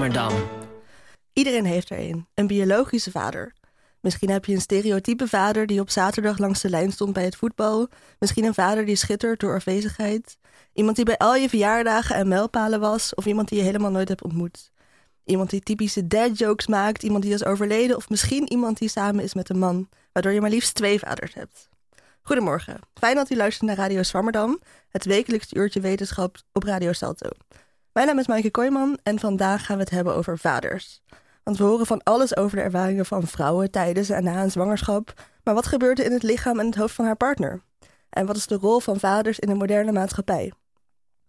Swammerdam. Iedereen heeft er een, een biologische vader. Misschien heb je een stereotype vader die op zaterdag langs de lijn stond bij het voetbal. Misschien een vader die schittert door afwezigheid. Iemand die bij al je verjaardagen en mijlpalen was. Of iemand die je helemaal nooit hebt ontmoet. Iemand die typische dad jokes maakt. Iemand die is overleden. Of misschien iemand die samen is met een man. Waardoor je maar liefst twee vaders hebt. Goedemorgen. Fijn dat u luistert naar Radio Swammerdam. Het wekelijkse uurtje wetenschap op Radio Salto. Mijn naam is Maaike Kooijman en vandaag gaan we het hebben over vaders. Want we horen van alles over de ervaringen van vrouwen tijdens en na een zwangerschap. Maar wat gebeurt er in het lichaam en het hoofd van haar partner? En wat is de rol van vaders in de moderne maatschappij?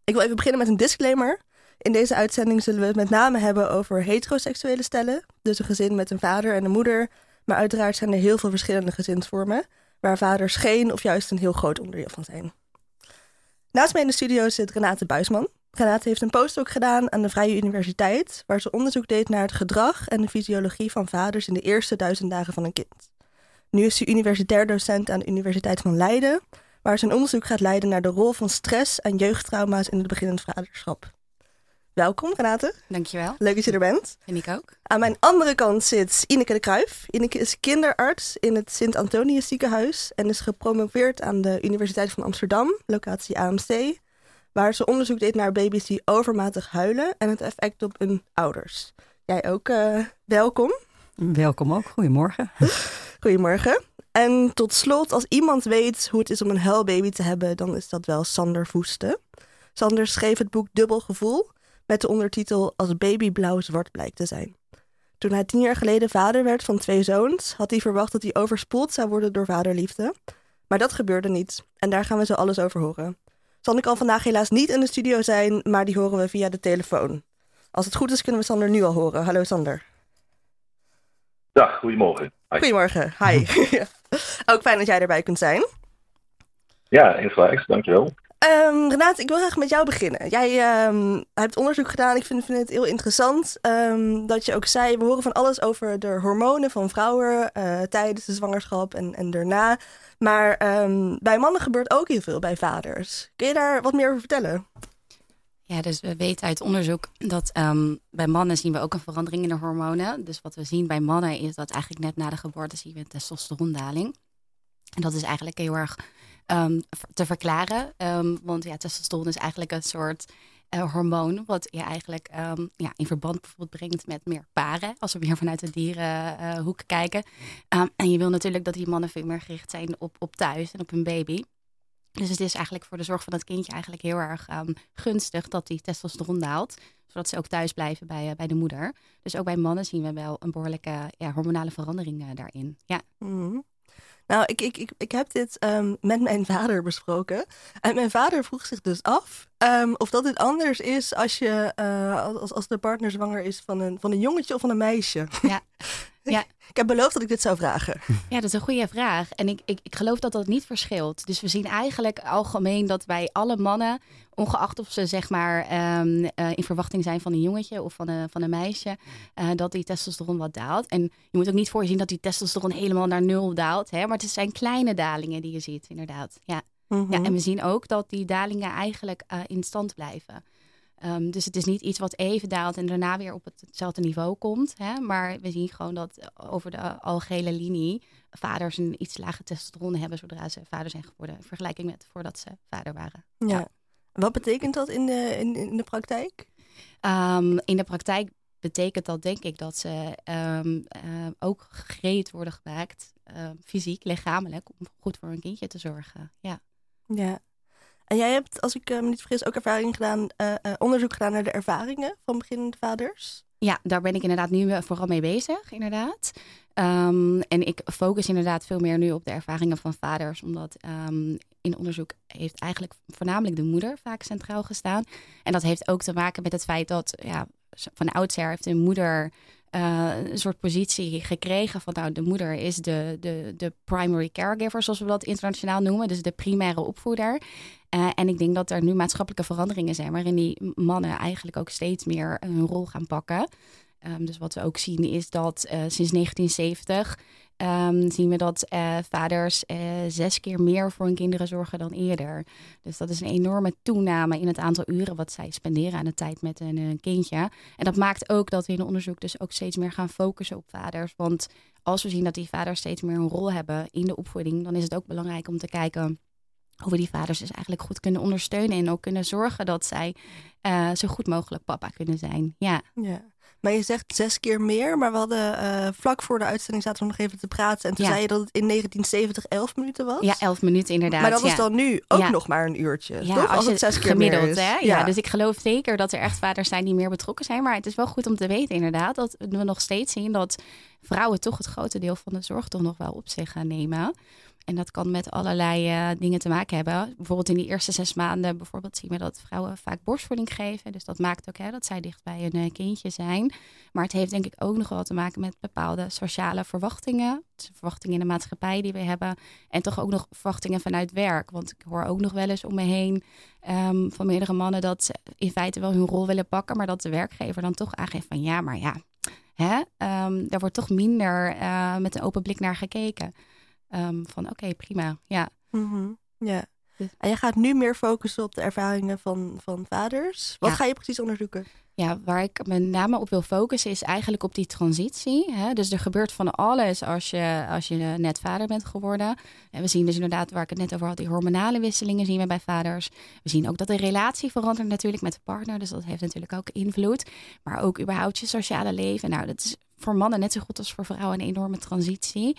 Ik wil even beginnen met een disclaimer. In deze uitzending zullen we het met name hebben over heteroseksuele stellen. Dus een gezin met een vader en een moeder. Maar uiteraard zijn er heel veel verschillende gezinsvormen. Waar vaders geen of juist een heel groot onderdeel van zijn. Naast mij in de studio zit Renate Buisman. Renate heeft een postdoc gedaan aan de Vrije Universiteit, waar ze onderzoek deed naar het gedrag en de fysiologie van vaders in de eerste duizend dagen van een kind. Nu is ze universitair docent aan de Universiteit van Leiden, waar ze een onderzoek gaat leiden naar de rol van stress en jeugdtrauma's in het beginnend vaderschap. Welkom, Renate. Dankjewel. Leuk dat je er bent. Vind ik ook. Aan mijn andere kant zit Ineke de Kruijf. Ineke is kinderarts in het Sint-Antonius ziekenhuis en is gepromoveerd aan de Universiteit van Amsterdam, locatie AMC, waar ze onderzoek deed naar baby's die overmatig huilen en het effect op hun ouders. Jij ook uh, welkom. Welkom ook. Goedemorgen. Goedemorgen. En tot slot, als iemand weet hoe het is om een huilbaby te hebben, dan is dat wel Sander Voeste. Sander schreef het boek Dubbel Gevoel met de ondertitel Als baby blauw-zwart blijkt te zijn. Toen hij tien jaar geleden vader werd van twee zoons, had hij verwacht dat hij overspoeld zou worden door vaderliefde. Maar dat gebeurde niet. En daar gaan we zo alles over horen. Sander kan vandaag helaas niet in de studio zijn, maar die horen we via de telefoon. Als het goed is, kunnen we Sander nu al horen. Hallo Sander. Dag, goedemorgen. Hi. Goedemorgen, hi. Ook fijn dat jij erbij kunt zijn. Ja, insgelijks, dankjewel. Um, Renate, ik wil graag met jou beginnen. Jij um, hebt onderzoek gedaan. Ik vind, vind het heel interessant um, dat je ook zei... we horen van alles over de hormonen van vrouwen... Uh, tijdens de zwangerschap en, en daarna. Maar bij mannen gebeurt ook heel veel bij vaders. Kun je daar wat meer over vertellen? Ja, dus we weten uit onderzoek dat bij mannen zien we ook een verandering in de hormonen. Dus wat we zien bij mannen is dat eigenlijk net na de geboorte zien we een testosterondaling. En dat is eigenlijk heel erg um, te verklaren. Um, want ja, testosteron is eigenlijk een soort uh, hormoon. Wat je eigenlijk um, ja, in verband bijvoorbeeld brengt met meer paren. Als we weer vanuit de dierenhoek kijken. en je wil natuurlijk dat die mannen veel meer gericht zijn op, op thuis en op hun baby. Dus het is eigenlijk voor de zorg van dat kindje eigenlijk heel erg gunstig dat die testosteron daalt. Zodat ze ook thuis blijven bij, uh, bij de moeder. Dus ook bij mannen zien we wel een behoorlijke ja, hormonale verandering daarin. Ja. Mm -hmm. Nou, ik, ik, ik, ik heb dit um, met mijn vader besproken. En mijn vader vroeg zich dus af um, of dat het anders is als, je, uh, als, als de partner zwanger is van een, van een jongetje of van een meisje. Ja. ja. Ik heb beloofd dat ik dit zou vragen. Ja, dat is een goede vraag. En ik, ik, ik geloof dat dat niet verschilt. Dus we zien eigenlijk algemeen dat bij alle mannen, ongeacht of ze zeg maar um, uh, in verwachting zijn van een jongetje of van een, van een meisje, uh, dat die testosteron wat daalt. En je moet ook niet voorzien dat die testosteron helemaal naar nul daalt. Hè? Maar het zijn kleine dalingen die je ziet, inderdaad. Ja. Mm -hmm. ja, en we zien ook dat die dalingen eigenlijk uh, in stand blijven. Um, dus het is niet iets wat even daalt en daarna weer op hetzelfde niveau komt. Hè? Maar we zien gewoon dat over de algehele linie vaders een iets lage testosteron hebben zodra ze vader zijn geworden. In vergelijking met voordat ze vader waren. Ja. ja. Wat betekent dat in de, in, in de praktijk? Um, in de praktijk betekent dat denk ik dat ze um, uh, ook gereed worden gemaakt, uh, fysiek, lichamelijk, om goed voor een kindje te zorgen. Ja. Ja. En jij hebt, als ik me niet vergis, ook ervaring gedaan, uh, onderzoek gedaan naar de ervaringen van beginnende vaders. Ja, daar ben ik inderdaad nu vooral mee bezig, inderdaad. Um, en ik focus inderdaad veel meer nu op de ervaringen van vaders, omdat um, in onderzoek heeft eigenlijk voornamelijk de moeder vaak centraal gestaan. En dat heeft ook te maken met het feit dat ja, van oudsher heeft de moeder uh, een soort positie gekregen van nou, de moeder is de, de, de primary caregiver, zoals we dat internationaal noemen, dus de primaire opvoeder. Uh, en ik denk dat er nu maatschappelijke veranderingen zijn waarin die mannen eigenlijk ook steeds meer hun rol gaan pakken. Um, dus wat we ook zien is dat uh, sinds 1970 ehm, zien we dat uh, vaders uh, zes keer meer voor hun kinderen zorgen dan eerder. Dus dat is een enorme toename in het aantal uren wat zij spenderen aan de tijd met een, een kindje. En dat maakt ook dat we in onderzoek dus ook steeds meer gaan focussen op vaders. Want als we zien dat die vaders steeds meer een rol hebben in de opvoeding, dan is het ook belangrijk om te kijken hoe we die vaders dus eigenlijk goed kunnen ondersteunen en ook kunnen zorgen dat zij zo goed mogelijk papa kunnen zijn. Ja. ja. Maar je zegt zes keer meer, maar we hadden uh, vlak voor de uitzending zaten we nog even te praten. En toen Ja. zei je dat het in 1970 elf minuten was. Ja, elf minuten inderdaad. maar dat is ja. dan nu ook Ja. nog maar een uurtje. Ja, toch? als, het zes keer gemiddeld, meer is. hè? Ja. dus ik geloof zeker dat er echt vaders zijn die meer betrokken zijn. Maar het is wel goed om te weten inderdaad dat we nog steeds zien dat vrouwen toch het grote deel van de zorg toch nog wel op zich gaan nemen. En dat kan met allerlei eh, dingen te maken hebben. Bijvoorbeeld in die eerste zes maanden bijvoorbeeld zien we dat vrouwen vaak borstvoeding geven. Dus dat maakt ook hè, dat zij dicht bij een eh, kindje zijn. Maar het heeft denk ik ook nog wel te maken met bepaalde sociale verwachtingen. Dus verwachtingen in de maatschappij die we hebben. En toch ook nog verwachtingen vanuit werk. Want ik hoor ook nog wel eens om me heen ehm, van meerdere mannen dat ze in feite wel hun rol willen pakken. Maar dat de werkgever dan toch aangeeft van ja, maar ja, hè, ehm, daar wordt toch minder eh, met een open blik naar gekeken. Ehm, van oké, prima. Ja. Mhm, Ja. Dus- En je gaat nu meer focussen op de ervaringen van, van vaders. Wat Ja. ga je precies onderzoeken? ja, waar ik met name op wil focussen is eigenlijk op die transitie. Hè? Dus er gebeurt van alles als je, als je net vader bent geworden. En we zien dus inderdaad, waar ik het net over had, die hormonale wisselingen zien we bij vaders. We zien ook dat de relatie verandert natuurlijk met de partner. Dus dat heeft natuurlijk ook invloed. Maar ook überhaupt je sociale leven. Nou, dat is voor mannen net zo goed als voor vrouwen een enorme transitie.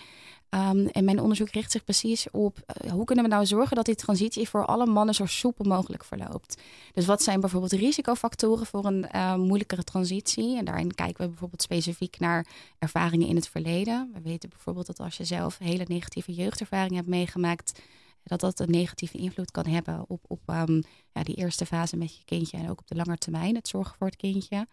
Um, en mijn onderzoek richt zich precies op uh, hoe kunnen we nou zorgen dat die transitie voor alle mannen zo soepel mogelijk verloopt. Dus wat zijn bijvoorbeeld risicofactoren voor een uh, moeilijkere transitie? En daarin kijken we bijvoorbeeld specifiek naar ervaringen in het verleden. We weten bijvoorbeeld dat als je zelf hele negatieve jeugdervaringen hebt meegemaakt, dat dat een negatieve invloed kan hebben op, op um, ja, die eerste fase met je kindje en ook op de lange termijn, het zorgen voor het kindje.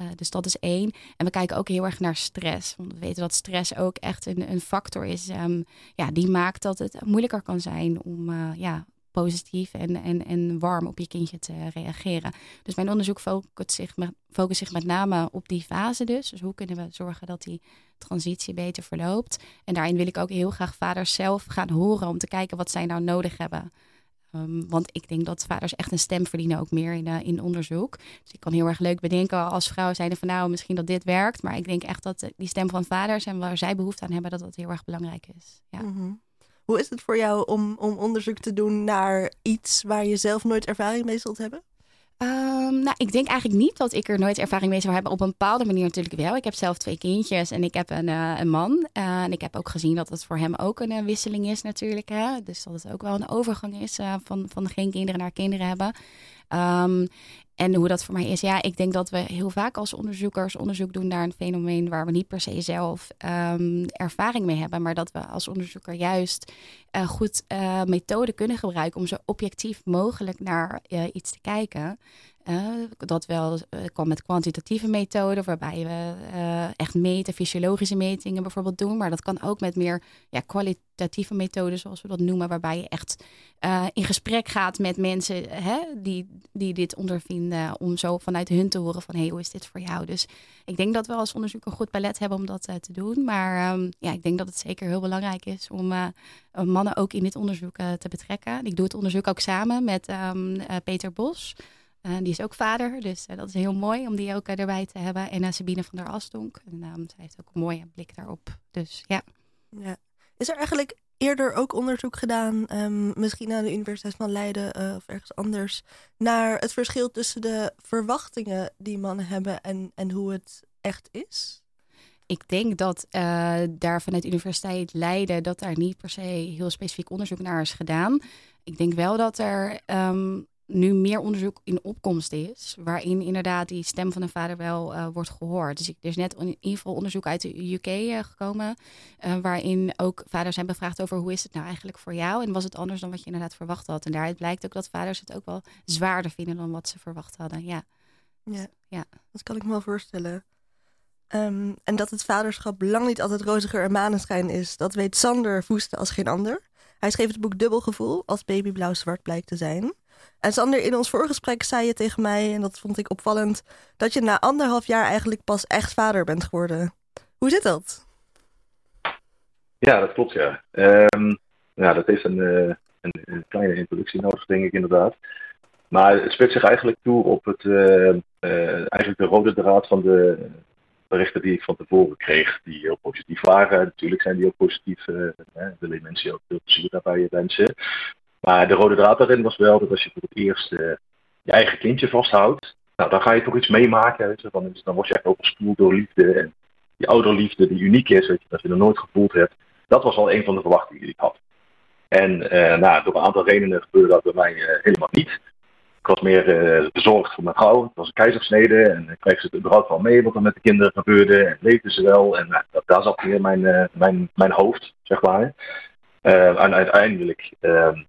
Uh, dus dat is één. En we kijken ook heel erg naar stress. Want we weten dat stress ook echt een, een factor is um, ja, die maakt dat het moeilijker kan zijn om uh, ja, positief en, en, en warm op je kindje te reageren. Dus mijn onderzoek focust zich, met, focust zich met name op die fase dus. Dus hoe kunnen we zorgen dat die transitie beter verloopt. En daarin wil ik ook heel graag vaders zelf gaan horen om te kijken wat zij nou nodig hebben. Um, want ik denk dat vaders echt een stem verdienen, ook meer in, uh, in onderzoek. Dus ik kan heel erg leuk bedenken als vrouw zijn van nou, misschien dat dit werkt. Maar ik denk echt dat die stem van vaders en waar zij behoefte aan hebben, dat dat heel erg belangrijk is. Ja. -hmm. Hoe is het voor jou om, om onderzoek te doen naar iets waar je zelf nooit ervaring mee zult hebben? Um, nou, ik denk eigenlijk niet dat ik er nooit ervaring mee zou hebben. Op een bepaalde manier natuurlijk wel. Ik heb zelf twee kindjes en ik heb een, uh, een man. Uh, en ik heb ook gezien dat het voor hem ook een uh, wisseling is natuurlijk. Hè? Dus dat het ook wel een overgang is eh, van, van geen kinderen naar kinderen hebben. Um, en hoe dat voor mij is, ja, ik denk dat we heel vaak als onderzoekers onderzoek doen naar een fenomeen waar we niet per se zelf um, ervaring mee hebben, maar dat we als onderzoeker juist uh, goed uh, methoden kunnen gebruiken om zo objectief mogelijk naar uh, iets te kijken. Dat wel kan met kwantitatieve methoden, waarbij we echt meten, fysiologische metingen bijvoorbeeld doen. Maar dat kan ook met meer ja, kwalitatieve methoden, zoals we dat noemen, waarbij je echt in gesprek gaat met mensen hè, die, die dit ondervinden, om zo vanuit hun te horen van hé, hey, hoe is dit voor jou? Dus ik denk dat we als onderzoek een goed palet hebben om dat uh, te doen. Maar um, ja, ik denk dat het zeker heel belangrijk is om uh, mannen ook in dit onderzoek uh, te betrekken. Ik doe het onderzoek ook samen met um, Peter Bos. Uh, die is ook vader, dus uh, dat is heel mooi om die ook uh, erbij te hebben. En Sabine van der Astonk. En um, zij heeft ook een mooie blik daarop. Dus ja. Is er eigenlijk eerder ook onderzoek gedaan, um, misschien aan de Universiteit van Leiden uh, of ergens anders, naar het verschil tussen de verwachtingen die mannen hebben en, en hoe het echt is? Ik denk dat uh, daar vanuit de Universiteit Leiden dat daar niet per se heel specifiek onderzoek naar is gedaan. Ik denk wel dat er um, nu meer onderzoek in opkomst is, waarin inderdaad die stem van een vader wel uh, wordt gehoord. Dus ik, er is net in ieder geval onderzoek uit de UK uh, gekomen, uh, waarin ook vaders zijn bevraagd over hoe is het nou eigenlijk voor jou en was het anders dan wat je inderdaad verwacht had. En daaruit blijkt ook dat vaders het ook wel zwaarder vinden dan wat ze verwacht hadden. Ja, ja. ja. dat kan ik me wel voorstellen. Um, en dat het vaderschap lang niet altijd roziger en maneschijn is, dat weet Sander Voeste als geen ander. Hij schreef het boek Dubbel Gevoel, als baby blauw-zwart blijkt te zijn. En Sander, in ons voorgesprek zei je tegen mij, en dat vond ik opvallend, dat je na anderhalf jaar eigenlijk pas echt vader bent geworden. Hoe zit dat? Ja, dat klopt, ja. Um, ja, dat een, uh, een, een, kleine introductie nodig, denk ik inderdaad. Maar het spitst zich eigenlijk toe op het, uh, eigenlijk de rode draad van de berichten die ik van tevoren kreeg, die heel positief waren. Natuurlijk zijn die ook positief, willen mensen ook veel plezier daarbij wensen. Maar de rode draad daarin was wel dat als je voor het eerst je eigen kindje vasthoudt, nou, dan ga je toch iets meemaken. Weet? Dan, dan word je echt overspoeld door liefde. En die ouderliefde die uniek is, weet je, dat je er nooit gevoeld hebt. Dat was al een van de verwachtingen die ik had. En uh, nou, door een aantal redenen gebeurde dat bij mij uh, helemaal niet. Ik was meer uh, bezorgd voor mijn vrouw. Het was een keizersnede en ik kreeg ze überhaupt wel mee wat er met de kinderen gebeurde. En leefden ze wel. En dat, daar zat weer mijn, mijn, mijn hoofd, zeg maar. en uiteindelijk ehm,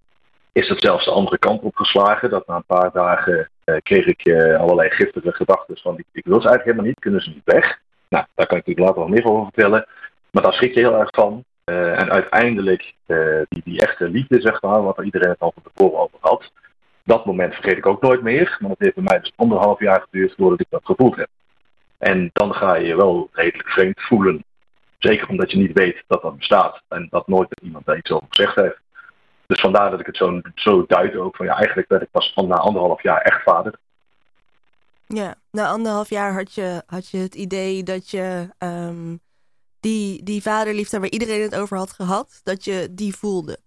is het zelfs de andere kant opgeslagen. Dat na een paar dagen kreeg ik allerlei giftige gedachten van ik, ik, wil ze eigenlijk helemaal niet, kunnen ze niet weg. Nou, daar kan ik natuurlijk later nog meer over vertellen. Maar daar schrik je heel erg van. Uh, en uiteindelijk, die, die echte liefde, zeg maar, wat iedereen het al van tevoren over had. Dat moment vergeet ik ook nooit meer. Maar het heeft bij mij dus anderhalf jaar geduurd voordat ik dat gevoeld heb. En dan ga je je wel redelijk vreemd voelen. Zeker omdat je niet weet dat dat bestaat. En dat nooit iemand daar iets over gezegd heeft. Dus vandaar dat ik het zo, zo duid ook. Van ja, eigenlijk werd ik pas van na anderhalf jaar echt vader. Ja, na anderhalf jaar had je, had je het idee dat je um, die, die vaderliefde waar iedereen het over had gehad, dat je die voelde.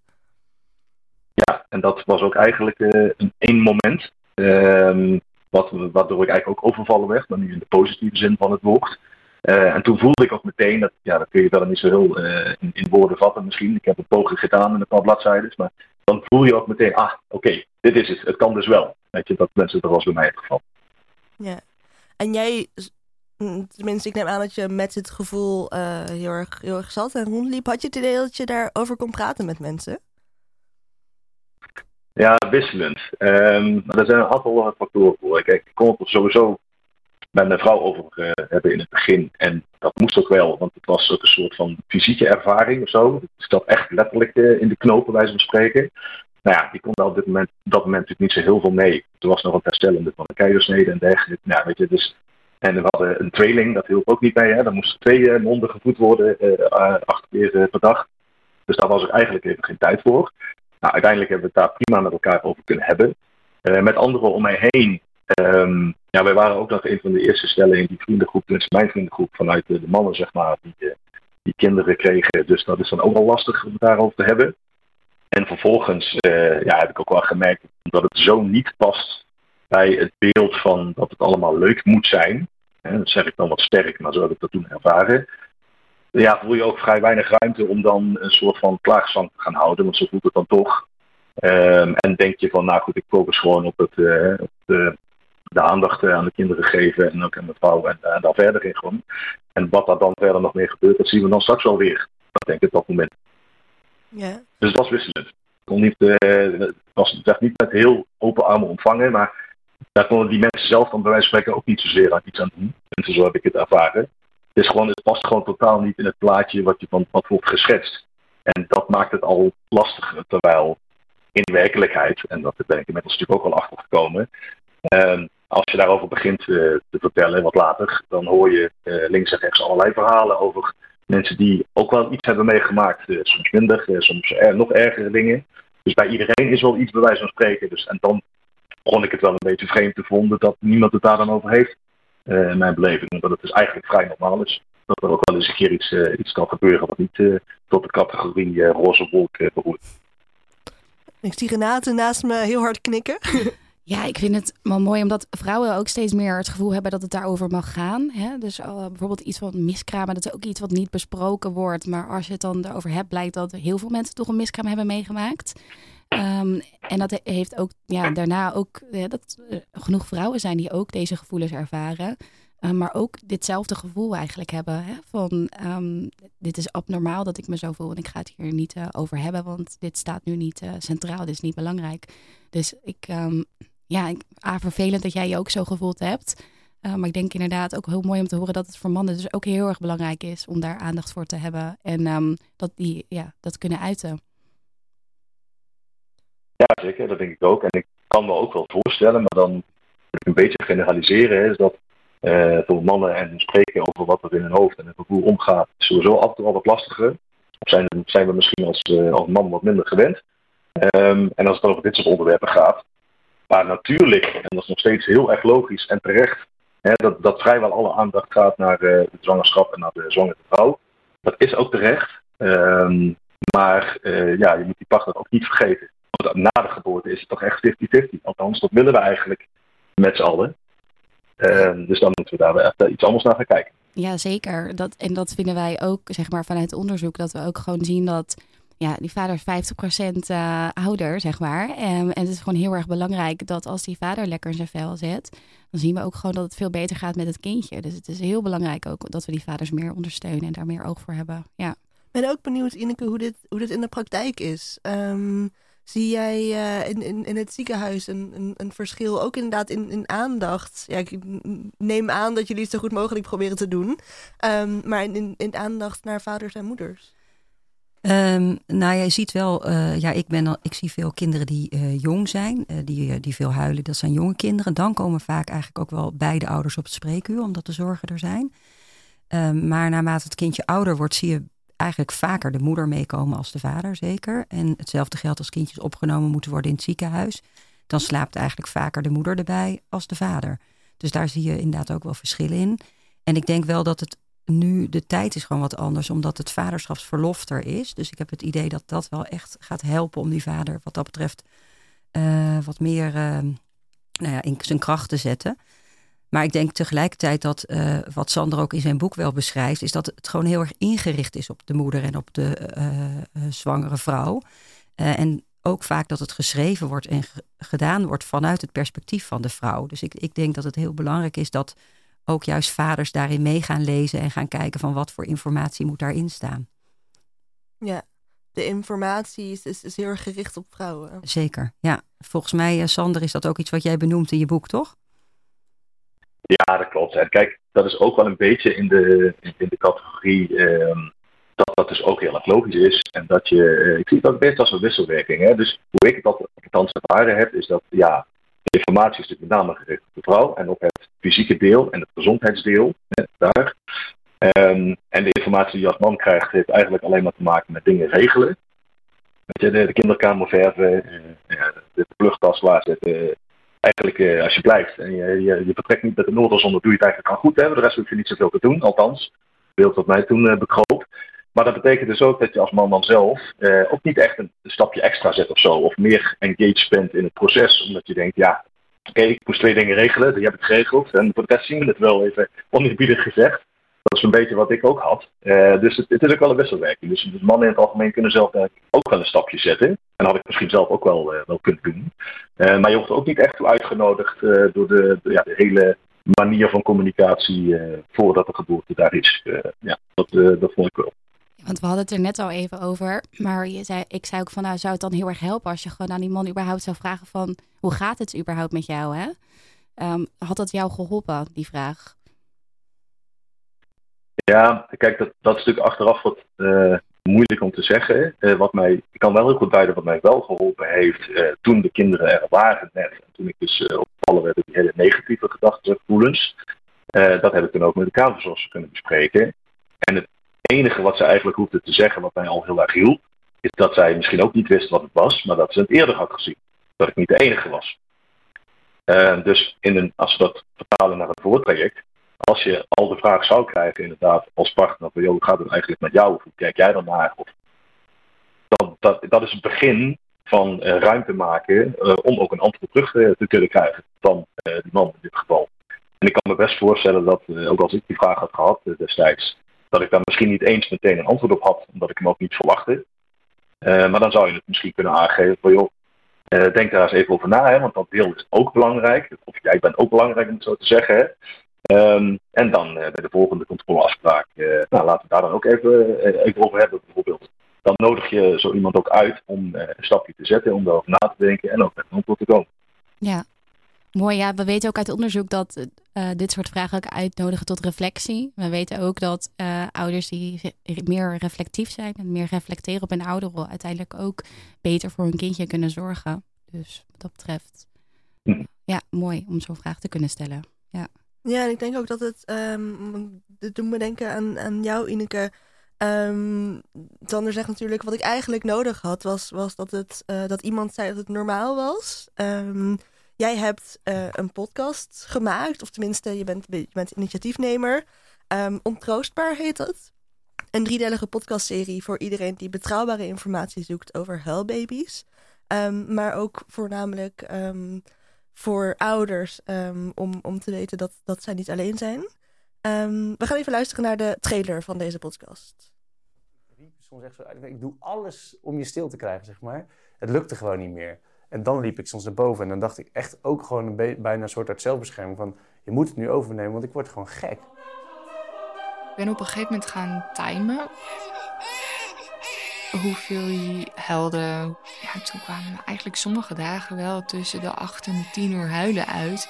Ja, en dat was ook eigenlijk uh, een één moment. Um, wat, waardoor ik eigenlijk ook overvallen werd, maar nu in de positieve zin van het woord. Uh, en toen voelde ik ook meteen, dat, ja, dat kun je wel niet zo heel uh, in, in, woorden vatten misschien. Ik heb een poging gedaan in een paar bladzijden. Maar dan voel je ook meteen, ah, oké, okay, dit is het. Het kan dus wel. Weet je, dat mensen er was bij mij het geval. Ja. En jij, tenminste, ik neem aan dat je met het gevoel uh, heel, erg, heel erg zat en rondliep. Had je het idee dat je daarover kon praten met mensen? Ja, wisselend. Um, maar er zijn een aantal factoren voor. Kijk, ik kon het sowieso mijn vrouw over uh, hebben in het begin. En dat moest ook wel, want het was ook een soort van fysieke ervaring of zo. Het zat echt letterlijk uh, in de knopen, wij van spreken. Nou ja, die kon daar op dit moment, dat moment natuurlijk niet zo heel veel mee. Er was nog een herstellende van de keizersnede en dergelijke. Nou, weet je, dus, en we hadden een tweeling, dat hielp ook niet mee. Hè. Dan moesten twee uh, monden gevoed worden, acht keer per dag. Dus daar was er eigenlijk even geen tijd voor. Nou, uiteindelijk hebben we het daar prima met elkaar over kunnen hebben. met anderen om mij heen. Um, ja, wij waren ook nog een van de eerste stellen in die vriendengroep, tenminste mijn vriendengroep, vanuit de, mannen, zeg maar, die, die kinderen kregen. Dus dat is dan ook wel lastig om daarover te hebben. En vervolgens uh, ja, heb ik ook wel gemerkt dat het zo niet past bij het beeld van dat het allemaal leuk moet zijn. Dat zeg ik dan wat sterk, maar zo heb ik dat toen ervaren. Ja, voel je ook vrij weinig ruimte om dan een soort van klaagzang te gaan houden, want zo voelt het dan toch. Um, en denk je van, nou goed, ik focus gewoon op, het, uh, op de, aandacht aan de kinderen geven en ook aan mijn vrouw en, en daar verder in gewoon. En wat daar dan verder nog meer gebeurt, dat zien we dan straks alweer. Dat denk ik op dat moment. Ja. Dus het was wisselend. Ik kon niet, uh, het was het niet met heel open armen ontvangen, maar daar konden die mensen zelf dan bij wijze van spreken ook niet zozeer aan iets aan doen. En zo heb ik het ervaren. Het, is gewoon, het past gewoon totaal niet in het plaatje wat je van wat wordt geschetst. En dat maakt het al lastiger, terwijl in werkelijkheid, en dat ben ik inmiddels natuurlijk ook al achter gekomen, uh, als je daarover begint uh, te vertellen, wat later, dan hoor je uh, links en rechts allerlei verhalen over mensen die ook wel iets hebben meegemaakt. Uh, soms minder, soms nog ergere dingen. Dus bij iedereen is wel iets bij wijze van spreken. Dus, en dan begon ik het wel een beetje vreemd te vonden dat niemand het daar dan over heeft. In mijn beleving. Omdat het dus eigenlijk vrij normaal is. Dat er ook wel eens een keer iets, iets kan gebeuren wat niet tot de categorie roze wolk behoort. Ik zie Renate naast me heel hard knikken. Ja, ik vind het wel mooi omdat vrouwen ook steeds meer het gevoel hebben dat het daarover mag gaan. Hè? Dus uh, bijvoorbeeld iets van miskramen, dat is ook iets wat niet besproken wordt. Maar als je het dan erover hebt, blijkt dat heel veel mensen toch een miskraam hebben meegemaakt. Um, en dat heeft ook ja, daarna ook dat uh, genoeg vrouwen zijn die ook deze gevoelens ervaren. Uh, maar ook ditzelfde gevoel eigenlijk hebben. Hè? Van um, dit is abnormaal dat ik me zo voel en ik ga het hier niet over hebben, want dit staat nu niet centraal, dit is niet belangrijk. Dus ik, ja, ah, vervelend dat jij je ook zo gevoeld hebt. Uh, maar ik denk inderdaad ook heel mooi om te horen dat het voor mannen dus ook heel erg belangrijk is om daar aandacht voor te hebben en um, dat die ja, dat kunnen uiten. Ja, zeker, dat denk ik ook. En ik kan me ook wel voorstellen, maar dan een beetje generaliseren, is dat uh, voor mannen en spreken over wat er in hun hoofd en het gevoel omgaat, sowieso af en toe al wat lastiger. zijn, zijn we misschien als, als man wat minder gewend. Ehm, en als het over dit soort onderwerpen gaat, maar natuurlijk, en dat is nog steeds heel erg logisch en terecht, hè, dat, dat vrijwel alle aandacht gaat naar de zwangerschap en naar de zwangere vrouw. Dat is ook terecht. Ehm, maar ja, je moet die partner ook niet vergeten. Want na de geboorte is het toch echt 50-50. Althans, dat willen we eigenlijk met z'n allen. Ehm, dus dan moeten we daar echt iets anders naar gaan kijken. Ja, zeker. Dat, en dat vinden wij ook, zeg maar, vanuit onderzoek, dat we ook gewoon zien dat ja, die vader is 50% uh, ouder, zeg maar. Um, en het is gewoon heel erg belangrijk dat als die vader lekker in zijn vel zit, dan zien we ook gewoon dat het veel beter gaat met het kindje. Dus het is heel belangrijk ook dat we die vaders meer ondersteunen en daar meer oog voor hebben. Ja. Ik ben ook benieuwd, Ineke, hoe dit, hoe dit in de praktijk is. Um, Zie jij uh, in, in, in het ziekenhuis een, een, verschil, ook inderdaad in, in aandacht? Ja, ik neem aan dat jullie het zo goed mogelijk proberen te doen. Um, maar in, in aandacht naar vaders en moeders. Um, nou, jij ziet wel, uh, ja, ik, ben al, ik zie veel kinderen die uh, jong zijn, die, die veel huilen. Dat zijn jonge kinderen. Dan komen vaak eigenlijk ook wel beide ouders op het spreekuur, omdat de zorgen er zijn. Um, maar naarmate het kindje ouder wordt, zie je eigenlijk vaker de moeder meekomen als de vader, zeker. En hetzelfde geldt als kindjes opgenomen moeten worden in het ziekenhuis. Dan slaapt eigenlijk vaker de moeder erbij als de vader. Dus daar zie je inderdaad ook wel verschillen in. En ik denk wel dat het nu, de tijd is gewoon wat anders, omdat het vaderschapsverlof er is. Dus ik heb het idee dat dat wel echt gaat helpen om die vader wat dat betreft uh, wat meer uh, nou ja, in zijn kracht te zetten. Maar ik denk tegelijkertijd dat uh, wat Sander ook in zijn boek wel beschrijft, is dat het gewoon heel erg ingericht is op de moeder en op de zwangere vrouw. en ook vaak dat het geschreven wordt en gedaan wordt vanuit het perspectief van de vrouw. Dus ik, ik denk dat het heel belangrijk is dat ook juist vaders daarin mee gaan lezen en gaan kijken van wat voor informatie moet daarin staan. Ja, de informatie is, is, is heel erg gericht op vrouwen. Zeker, ja. Volgens mij, Sander, is dat ook iets wat jij benoemt in je boek, toch? Ja, dat klopt. En kijk, dat is ook wel een beetje in de, in de categorie ehm, dat dat dus ook heel erg logisch is. En dat je, uh, ik zie het ook best als een wisselwerking. Hè? Dus hoe ik het althans ervaren heb, is dat ja, de informatie is natuurlijk met name gericht op de vrouw en op het fysieke deel en het gezondheidsdeel. Hè, daar. Um, en de informatie die je als man krijgt, heeft eigenlijk alleen maar te maken met dingen regelen. De, de kinderkamer verven, uh, de vluchttas zetten eigenlijk uh, als je blijft en je, je, je, vertrekt niet met de Noorderzon, dan doe je het eigenlijk al goed. Hè? De rest hoef je niet zoveel te doen, althans. Beeld wat mij toen uh. Maar dat betekent dus ook dat je als man dan zelf uh, ook niet echt een, stapje extra zet of zo. Of meer engaged bent in het proces. Omdat je denkt, ja, oké, ik moest twee dingen regelen. Die heb ik geregeld. En voor de rest zien we het wel even oneerbiedig gezegd. Dat is een beetje wat ik ook had. Uh, dus het, is ook wel een wisselwerking. Dus mannen in het algemeen kunnen zelf ook wel een stapje zetten. En dat had ik misschien zelf ook wel, uh, wel kunnen doen. Maar je wordt ook niet echt uitgenodigd door de, de, ja, de hele manier van communicatie voordat de geboorte daar is. ja, dat, dat vond ik wel. Want we hadden het er net al even over. Maar je zei, ik zei ook van nou zou het dan heel erg helpen als je gewoon aan die man überhaupt zou vragen van hoe gaat het überhaupt met jou? Hè? Um, had dat jou geholpen, die vraag? Ja, kijk, dat, dat is natuurlijk achteraf wat uh, moeilijk om te zeggen. Uh, wat mij, ik kan wel heel goed duiden wat mij wel geholpen heeft uh, toen de kinderen er waren net. En toen ik dus opgevallen werd die hele negatieve gedachten, gevoelens. dat heb ik toen ook met de kamerverzorgster kunnen bespreken. En het enige wat ze eigenlijk hoefde te zeggen, wat mij al heel erg hielp, is dat zij misschien ook niet wist wat het was, maar dat ze het eerder had gezien. Dat ik niet de enige was. dus in een, als we dat vertalen naar het voortraject, als je al de vraag zou krijgen, inderdaad, als partner, van joh, hoe gaat het eigenlijk met jou? Hoe kijk jij dan naar? Of, dat, dat, dat is het begin van uh, ruimte maken uh, om ook een antwoord terug te kunnen krijgen van die man in dit geval. En ik kan me best voorstellen dat, ook als ik die vraag had gehad destijds, dat ik daar misschien niet eens meteen een antwoord op had, omdat ik hem ook niet verwachtte. maar dan zou je het misschien kunnen aangeven van joh, denk daar eens even over na, hè, want dat deel is ook belangrijk. Of jij bent ook belangrijk om het zo te zeggen. Hè. Um, en dan uh, bij de volgende controleafspraak, nou, laten we daar dan ook even, even over hebben bijvoorbeeld. Dan nodig je zo iemand ook uit om een stapje te zetten, om daarover na te denken en ook met een antwoord te komen. Ja, mooi. Ja, we weten ook uit onderzoek dat dit soort vragen ook uitnodigen tot reflectie. We weten ook dat ouders die meer reflectief zijn en meer reflecteren op hun ouderrol uiteindelijk ook beter voor hun kindje kunnen zorgen. Dus wat dat betreft, hm. ja, mooi om zo'n vraag te kunnen stellen. Ja. Ja, en ik denk ook dat het, um, dit doet me denken aan, aan jou Ineke, Um, Sander zegt natuurlijk, wat ik eigenlijk nodig had, was, was dat, het, uh, dat iemand zei dat het normaal was. Um, jij hebt uh, een podcast gemaakt, of tenminste, je bent, je bent initiatiefnemer. Um, Ontroostbaar heet het. Een driedelige podcastserie voor iedereen die betrouwbare informatie zoekt over huilbaby's. maar ook voornamelijk voor ouders om, om te weten dat, dat zij niet alleen zijn. we gaan even luisteren naar de trailer van deze podcast soms echt zo Ik doe alles om je stil te krijgen, zeg maar. Het lukte gewoon niet meer. En dan liep ik soms naar boven en dan dacht ik echt ook gewoon een bijna een soort uit zelfbescherming van... je moet het nu overnemen, want ik word gewoon gek. Ik ben op een gegeven moment gaan timen hoeveel je helden. Ja, toen kwamen eigenlijk sommige dagen wel tussen de 8 en de 10 uur huilen uit.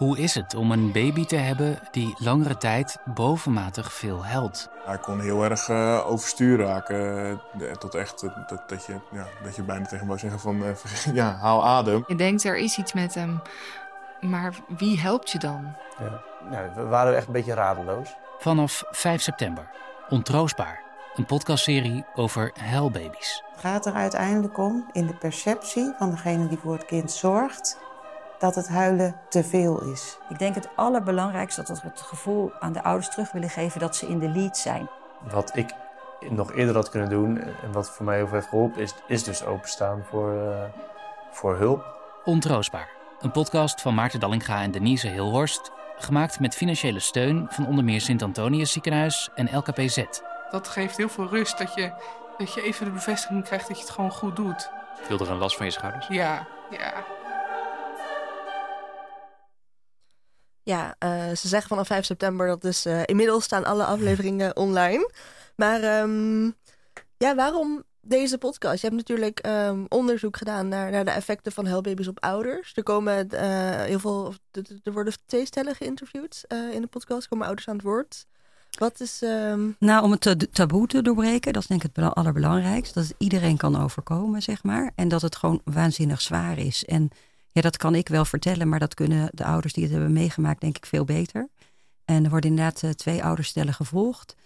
Hoe is het om een baby te hebben die langere tijd bovenmatig veel helpt? Hij kon heel erg uh, overstuur raken. tot echt dat, dat, je, ja, dat je bijna tegen hem wou zeggen van uh, ja, haal adem. Je denkt er is iets met hem, maar wie helpt je dan? Ja. Nou, we waren echt een beetje radeloos. Vanaf 5 september. Ontroostbaar. Een podcastserie over huilbaby's. Het gaat er uiteindelijk om in de perceptie van degene die voor het kind zorgt dat het huilen te veel is. Ik denk het allerbelangrijkste dat we het gevoel aan de ouders terug willen geven dat ze in de lead zijn. Wat ik nog eerder had kunnen doen en wat voor mij heel veel heeft geholpen, is, is dus openstaan voor, uh, voor hulp. Ontroostbaar. Een podcast van Maarten Dallinga en Denise Hilhorst. Gemaakt met financiële steun van onder meer Sint-Antonius Ziekenhuis en LKPZ. Dat geeft heel veel rust dat je, dat je even de bevestiging krijgt dat je het gewoon goed doet. Viel er een last van je schouders? Ja, ja. Ja, uh, ze zeggen vanaf 5 september dat dus uh, inmiddels staan alle afleveringen online. Maar um, ja, waarom deze podcast? Je hebt natuurlijk um, onderzoek gedaan naar, naar de effecten van huilbaby's op ouders. Er komen uh, heel veel, er worden twee stellen geïnterviewd in de podcast, komen ouders aan het woord. Wat is. Um... Nou, om het taboe te doorbreken, dat is denk ik het allerbelangrijkste. Dat het iedereen kan overkomen, zeg maar. En dat het gewoon waanzinnig zwaar is. En ja, dat kan ik wel vertellen, maar dat kunnen de ouders die het hebben meegemaakt, denk ik, veel beter. En er worden inderdaad uh, twee ouderstellen gevolgd.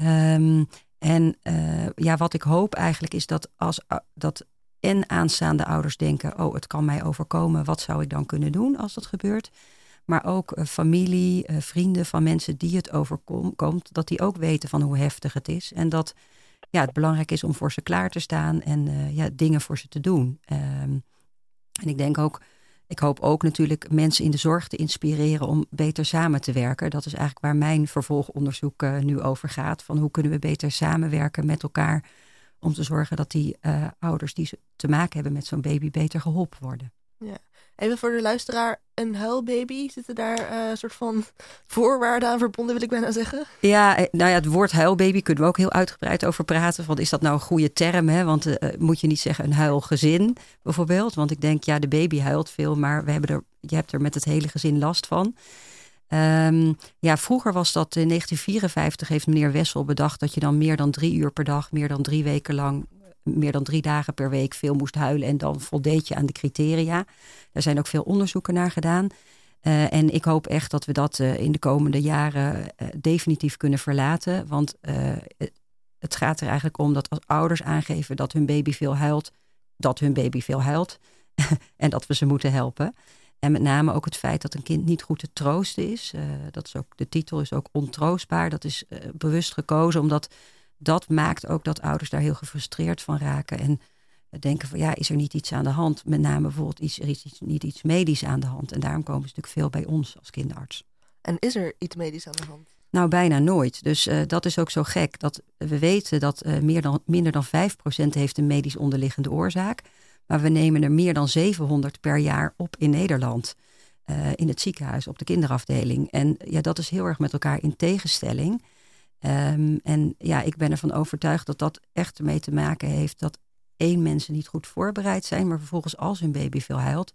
Um, en uh, ja, wat ik hoop eigenlijk is dat als uh, dat en aanstaande ouders denken: oh, het kan mij overkomen, wat zou ik dan kunnen doen als dat gebeurt? Maar ook familie, vrienden van mensen die het overkomt, dat die ook weten van hoe heftig het is. En dat ja, het belangrijk is om voor ze klaar te staan en ja, dingen voor ze te doen. Um, en ik denk ook, ik hoop ook natuurlijk mensen in de zorg te inspireren om beter samen te werken. Dat is eigenlijk waar mijn vervolgonderzoek uh, nu over gaat. Van hoe kunnen we beter samenwerken met elkaar om te zorgen dat die uh, ouders die te maken hebben met zo'n baby beter geholpen worden. Ja. Even voor de luisteraar, een huilbaby, zitten daar uh, een soort van voorwaarden aan verbonden, wil ik bijna zeggen? Ja, eh, nou ja, het woord huilbaby kunnen we ook heel uitgebreid over praten. Want is dat nou een goede term? Hè? Want uh, moet je niet zeggen een huilgezin bijvoorbeeld? Want ik denk, ja, de baby huilt veel, maar we hebben er, je hebt er met het hele gezin last van. Um, ja, vroeger was dat in 1954 heeft meneer Wessel bedacht dat je dan meer dan drie uur per dag, meer dan drie weken lang meer dan drie dagen per week veel moest huilen en dan voldeed je aan de criteria. Er zijn ook veel onderzoeken naar gedaan. Uh, en ik hoop echt dat we dat uh, in de komende jaren uh, definitief kunnen verlaten. Want het gaat er eigenlijk om dat als ouders aangeven dat hun baby veel huilt, dat hun baby veel huilt en dat we ze moeten helpen. En met name ook het feit dat een kind niet goed te troosten is. dat is ook, de titel is ook ontroostbaar. Dat is bewust gekozen omdat dat maakt ook dat ouders daar heel gefrustreerd van raken. En denken van ja, is er niet iets aan de hand? Met name bijvoorbeeld, iets, er is iets, niet iets medisch aan de hand. En daarom komen ze natuurlijk veel bij ons als kinderarts. En is er iets medisch aan de hand? Nou, bijna nooit. Dus uh, dat is ook zo gek. Dat we weten dat uh, meer dan, minder dan 5% heeft een medisch onderliggende oorzaak. Maar we nemen er meer dan 700 per jaar op in Nederland. Uh, in het ziekenhuis, op de kinderafdeling. En ja, dat is heel erg met elkaar in tegenstelling. Um, en ja, ik ben ervan overtuigd dat dat echt ermee te maken heeft dat één mensen niet goed voorbereid zijn, maar vervolgens als hun baby veel huilt,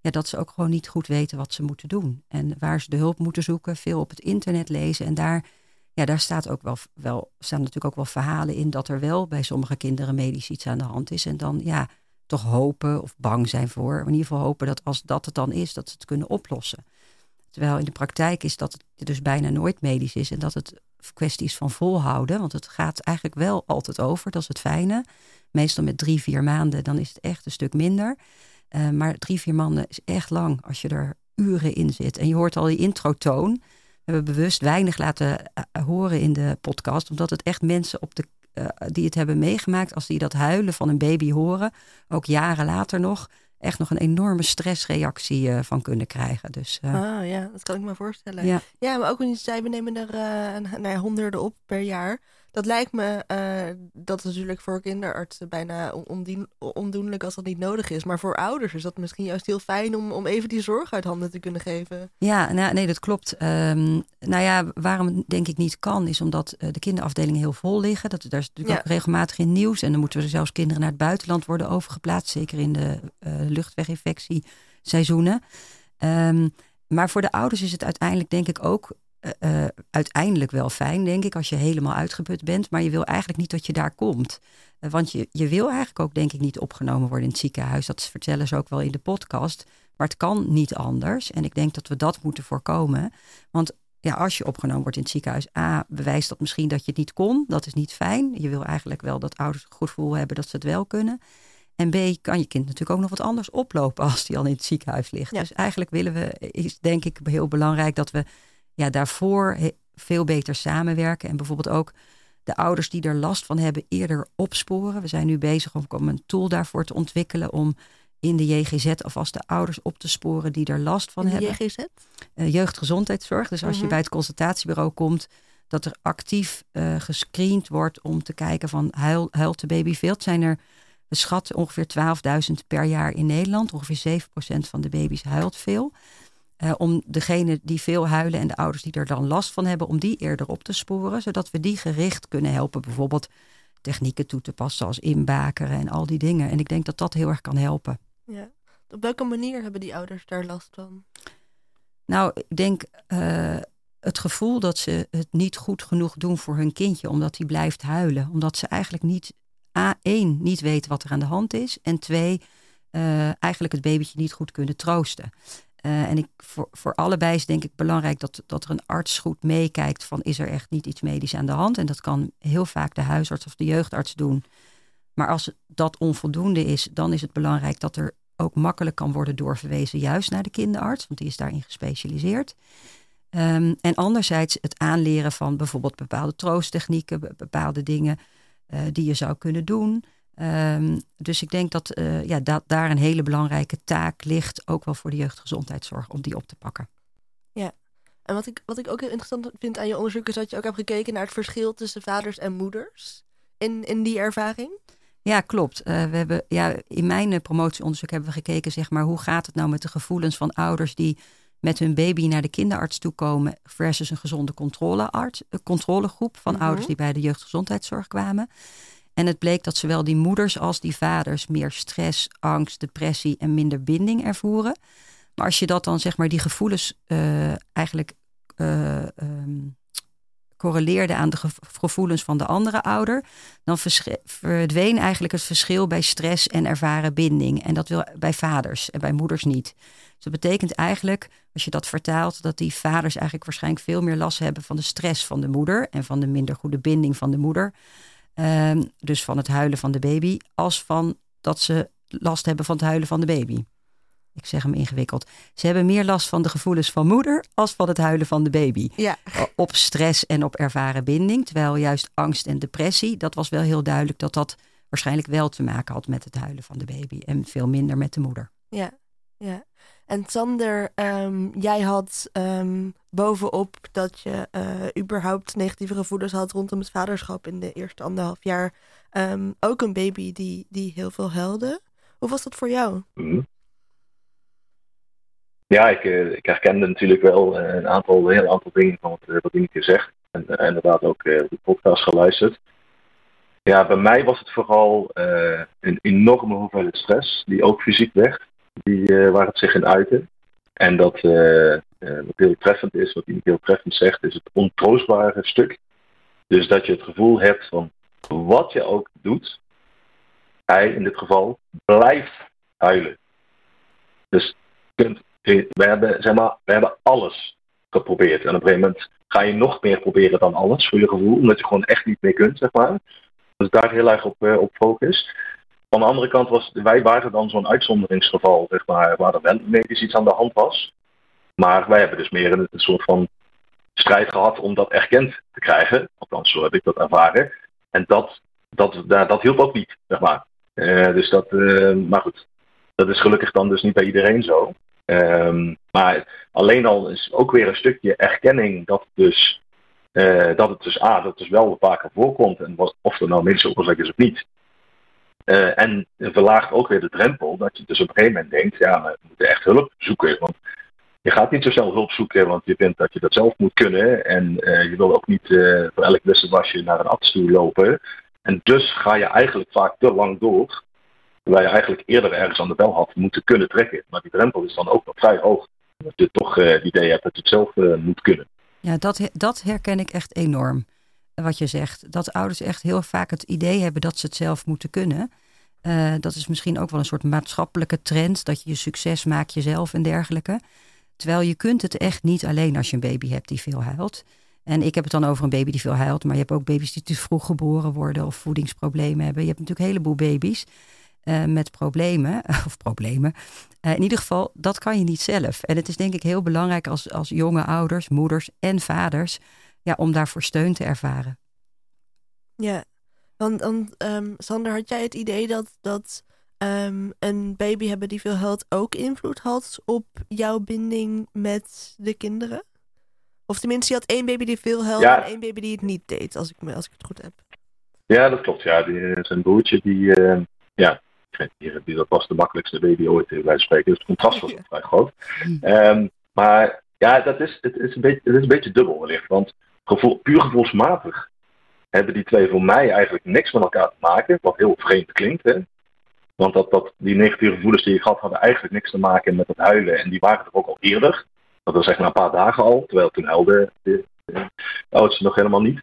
ja, dat ze ook gewoon niet goed weten wat ze moeten doen. En waar ze de hulp moeten zoeken, veel op het internet lezen. En daar, ja, daar staat ook wel, wel, staan natuurlijk ook wel verhalen in dat er wel bij sommige kinderen medisch iets aan de hand is. En dan ja, toch hopen of bang zijn voor. In ieder geval hopen dat als dat het dan is, dat ze het kunnen oplossen. Terwijl in de praktijk is dat het dus bijna nooit medisch is en dat het kwestie is van volhouden. Want het gaat eigenlijk wel altijd over, dat is het fijne. Meestal met drie, vier maanden, dan is het echt een stuk minder. Uh, maar drie, vier maanden is echt lang als je er uren in zit. En je hoort al die introtoon. We hebben bewust weinig laten uh, horen in de podcast, omdat het echt mensen op de, die het hebben meegemaakt, als die dat huilen van een baby horen, ook jaren later nog, echt nog een enorme stressreactie uh, van kunnen krijgen. Dus, uh, ah ja, dat kan ik me voorstellen. Ja, ja maar ook wanneer zei, we nemen er uh, nou, honderden op per jaar. Dat lijkt me, dat is natuurlijk voor kinderartsen bijna ondoenlijk als dat niet nodig is. Maar voor ouders is dat misschien juist heel fijn om, om even die zorg uit handen te kunnen geven. Ja, nou, nee, dat klopt. Um, nou ja, waarom het denk ik niet kan, is omdat de kinderafdelingen heel vol liggen. Dat, daar is natuurlijk ja. ook regelmatig in nieuws. En dan moeten er zelfs kinderen naar het buitenland worden overgeplaatst. Zeker in de luchtweginfectieseizoenen. Um, maar voor de ouders is het uiteindelijk denk ik ook uh, uiteindelijk wel fijn, denk ik, als je helemaal uitgeput bent. Maar je wil eigenlijk niet dat je daar komt. Uh, want je, je wil eigenlijk ook, denk ik, niet opgenomen worden in het ziekenhuis. Dat vertellen ze ook wel in de podcast. Maar het kan niet anders. En ik denk dat we dat moeten voorkomen. Want ja, als je opgenomen wordt in het ziekenhuis, A, bewijst dat misschien dat je het niet kon. Dat is niet fijn. Je wil eigenlijk wel dat ouders een goed gevoel hebben dat ze het wel kunnen. En B, kan je kind natuurlijk ook nog wat anders oplopen als die al in het ziekenhuis ligt. Ja. Dus eigenlijk willen we, is denk ik heel belangrijk dat we ja, daarvoor veel beter samenwerken. En bijvoorbeeld ook de ouders die er last van hebben eerder opsporen. We zijn nu bezig om, een tool daarvoor te ontwikkelen om in de JGZ alvast de ouders op te sporen die er last van hebben. JGZ? Uh, jeugdgezondheidszorg. Dus als Mhm. je bij het consultatiebureau komt, dat er actief uh, gescreend wordt om te kijken van huil, huilt de baby veel. Het zijn er, we schatten ongeveer 12.000 per jaar in Nederland. Ongeveer 7% van de baby's huilt veel. Uh, om degene die veel huilen en de ouders die er dan last van hebben, om die eerder op te sporen, zodat we die gericht kunnen helpen. Bijvoorbeeld technieken toe te passen als inbakeren en al die dingen. En ik denk dat dat heel erg kan helpen. Ja. Op welke manier hebben die ouders daar last van? Nou, ik denk uh, het gevoel dat ze het niet goed genoeg doen voor hun kindje, omdat hij blijft huilen. Omdat ze eigenlijk niet, A1, niet weten wat er aan de hand is. En twee, uh, eigenlijk het babytje niet goed kunnen troosten. Uh, en ik, voor, voor allebei is denk ik belangrijk dat, dat er een arts goed meekijkt van is er echt niet iets medisch aan de hand. En dat kan heel vaak de huisarts of de jeugdarts doen. Maar als dat onvoldoende is, dan is het belangrijk dat er ook makkelijk kan worden doorverwezen juist naar de kinderarts, want die is daarin gespecialiseerd. Um, en anderzijds het aanleren van bijvoorbeeld bepaalde troosttechnieken, bepaalde dingen uh, die je zou kunnen doen. Um, dus ik denk dat, uh, ja, dat daar een hele belangrijke taak ligt, ook wel voor de jeugdgezondheidszorg, om die op te pakken. Ja, en wat ik, wat ik ook heel interessant vind aan je onderzoek is dat je ook hebt gekeken naar het verschil tussen vaders en moeders in, in die ervaring. Ja, klopt. Uh, we hebben, ja, in mijn uh, promotieonderzoek hebben we gekeken, zeg maar, hoe gaat het nou met de gevoelens van ouders die met hun baby naar de kinderarts toe komen versus een gezonde controlearts, een controlegroep van Mhm. ouders die bij de jeugdgezondheidszorg kwamen. En het bleek dat zowel die moeders als die vaders meer stress, angst, depressie en minder binding ervoeren. Maar als je dat dan, zeg maar, die gevoelens uh, eigenlijk uh, correleerde aan de ge gevoelens van de andere ouder, dan verdween eigenlijk het verschil bij stress en ervaren binding. En dat wil bij vaders en bij moeders niet. Dus dat betekent eigenlijk, als je dat vertaalt, dat die vaders eigenlijk waarschijnlijk veel meer last hebben van de stress van de moeder en van de minder goede binding van de moeder. Um, dus van het huilen van de baby, als van dat ze last hebben van het huilen van de baby. Ik zeg hem ingewikkeld. Ze hebben meer last van de gevoelens van moeder als van het huilen van de baby. Ja. Op stress en op ervaren binding. Terwijl juist angst en depressie, dat was wel heel duidelijk dat dat waarschijnlijk wel te maken had met het huilen van de baby. En veel minder met de moeder. Ja, ja. En Sander, um, jij had um, bovenop dat je uh, überhaupt negatieve gevoelens had rondom het vaderschap in de eerste anderhalf jaar. Um, ook een baby die, die heel veel huilde. Hoe was dat voor jou? Mm. Ja, ik, uh, ik, herkende natuurlijk wel uh, een aantal, heel aantal dingen van wat, wat Ineke zegt. En inderdaad ook de podcast geluisterd. Ja, bij mij was het vooral een enorme hoeveelheid stress, die ook fysiek werd, die, waar het zich in uitte. En dat, wat heel treffend is, wat Ineke heel treffend zegt, is het ontroostbare stuk. Dus dat je het gevoel hebt van wat je ook doet, hij in dit geval blijft huilen. Dus we hebben, zeg maar, we hebben alles. geprobeerd. En op een gegeven moment ga je nog meer proberen dan alles voor je gevoel, omdat je gewoon echt niet meer kunt, zeg maar. Dus daar heel erg op, uh, op focus. Van de andere kant was, wij waren dan zo'n uitzonderingsgeval, zeg maar, waar er wel medisch iets aan de hand was. Maar wij hebben dus meer een, een soort van strijd gehad om dat erkend te krijgen. Althans, zo heb ik dat ervaren. En dat, dat, dat, dat hielp ook niet, zeg maar. Uh, dus dat, uh, maar goed, dat is gelukkig dan dus niet bij iedereen zo. Um, maar alleen al is ook weer een stukje erkenning dat, dus, uh, dat het dus A, dat het dus wel vaker voorkomt. En wat, of er nou mensen oorzaak is of niet. En verlaagt ook weer de drempel dat je dus op een gegeven moment denkt, ja, we moeten echt hulp zoeken. Want je gaat niet zo snel hulp zoeken, want je vindt dat je dat zelf moet kunnen. En je wil ook niet voor elk wasje naar een arts toe lopen. En dus ga je eigenlijk vaak te lang door. Terwijl je eigenlijk eerder ergens aan de bel had moeten kunnen trekken. Maar die drempel is dan ook nog vrij hoog. Dat je toch het idee hebt dat je het zelf moet kunnen. Ja, dat, dat herken ik echt enorm. Wat je zegt. Dat ouders echt heel vaak het idee hebben dat ze het zelf moeten kunnen. Uh, dat is misschien ook wel een soort maatschappelijke trend. Dat je je succes maakt jezelf en dergelijke. Terwijl je kunt het echt niet alleen als je een baby hebt die veel huilt. En ik heb het dan over een baby die veel huilt. Maar je hebt ook baby's die te vroeg geboren worden of voedingsproblemen hebben. Je hebt natuurlijk een heleboel baby's uh, met problemen. Of problemen. Uh, in ieder geval, dat kan je niet zelf. En het is denk ik heel belangrijk als, als jonge ouders, moeders en vaders. Ja, om daarvoor steun te ervaren. Ja, want, want um, Sander, had jij het idee dat, dat um, een baby hebben die veel huilt ook invloed had op jouw binding met de kinderen? Of tenminste, je had één baby die veel huilde ja. en één baby die het niet deed, als ik, als ik het goed heb. Ja, dat klopt. Ja, die, zijn broertje, die, uh, ja, die, die, dat was de makkelijkste baby ooit, bij wijze spreken. Dus het contrast was vrij groot. Um, maar ja, dat is, het, is een beetje, het is een beetje dubbel wellicht. Want puur gevoelsmatig hebben die twee voor mij eigenlijk niks met elkaar te maken. Wat heel vreemd klinkt, hè. Want dat, dat, die negatieve gevoelens die ik had, hadden eigenlijk niks te maken met het huilen. En die waren er ook al eerder. Dat was zeg maar een paar dagen al, terwijl toen huilde de, oudste nog helemaal niet.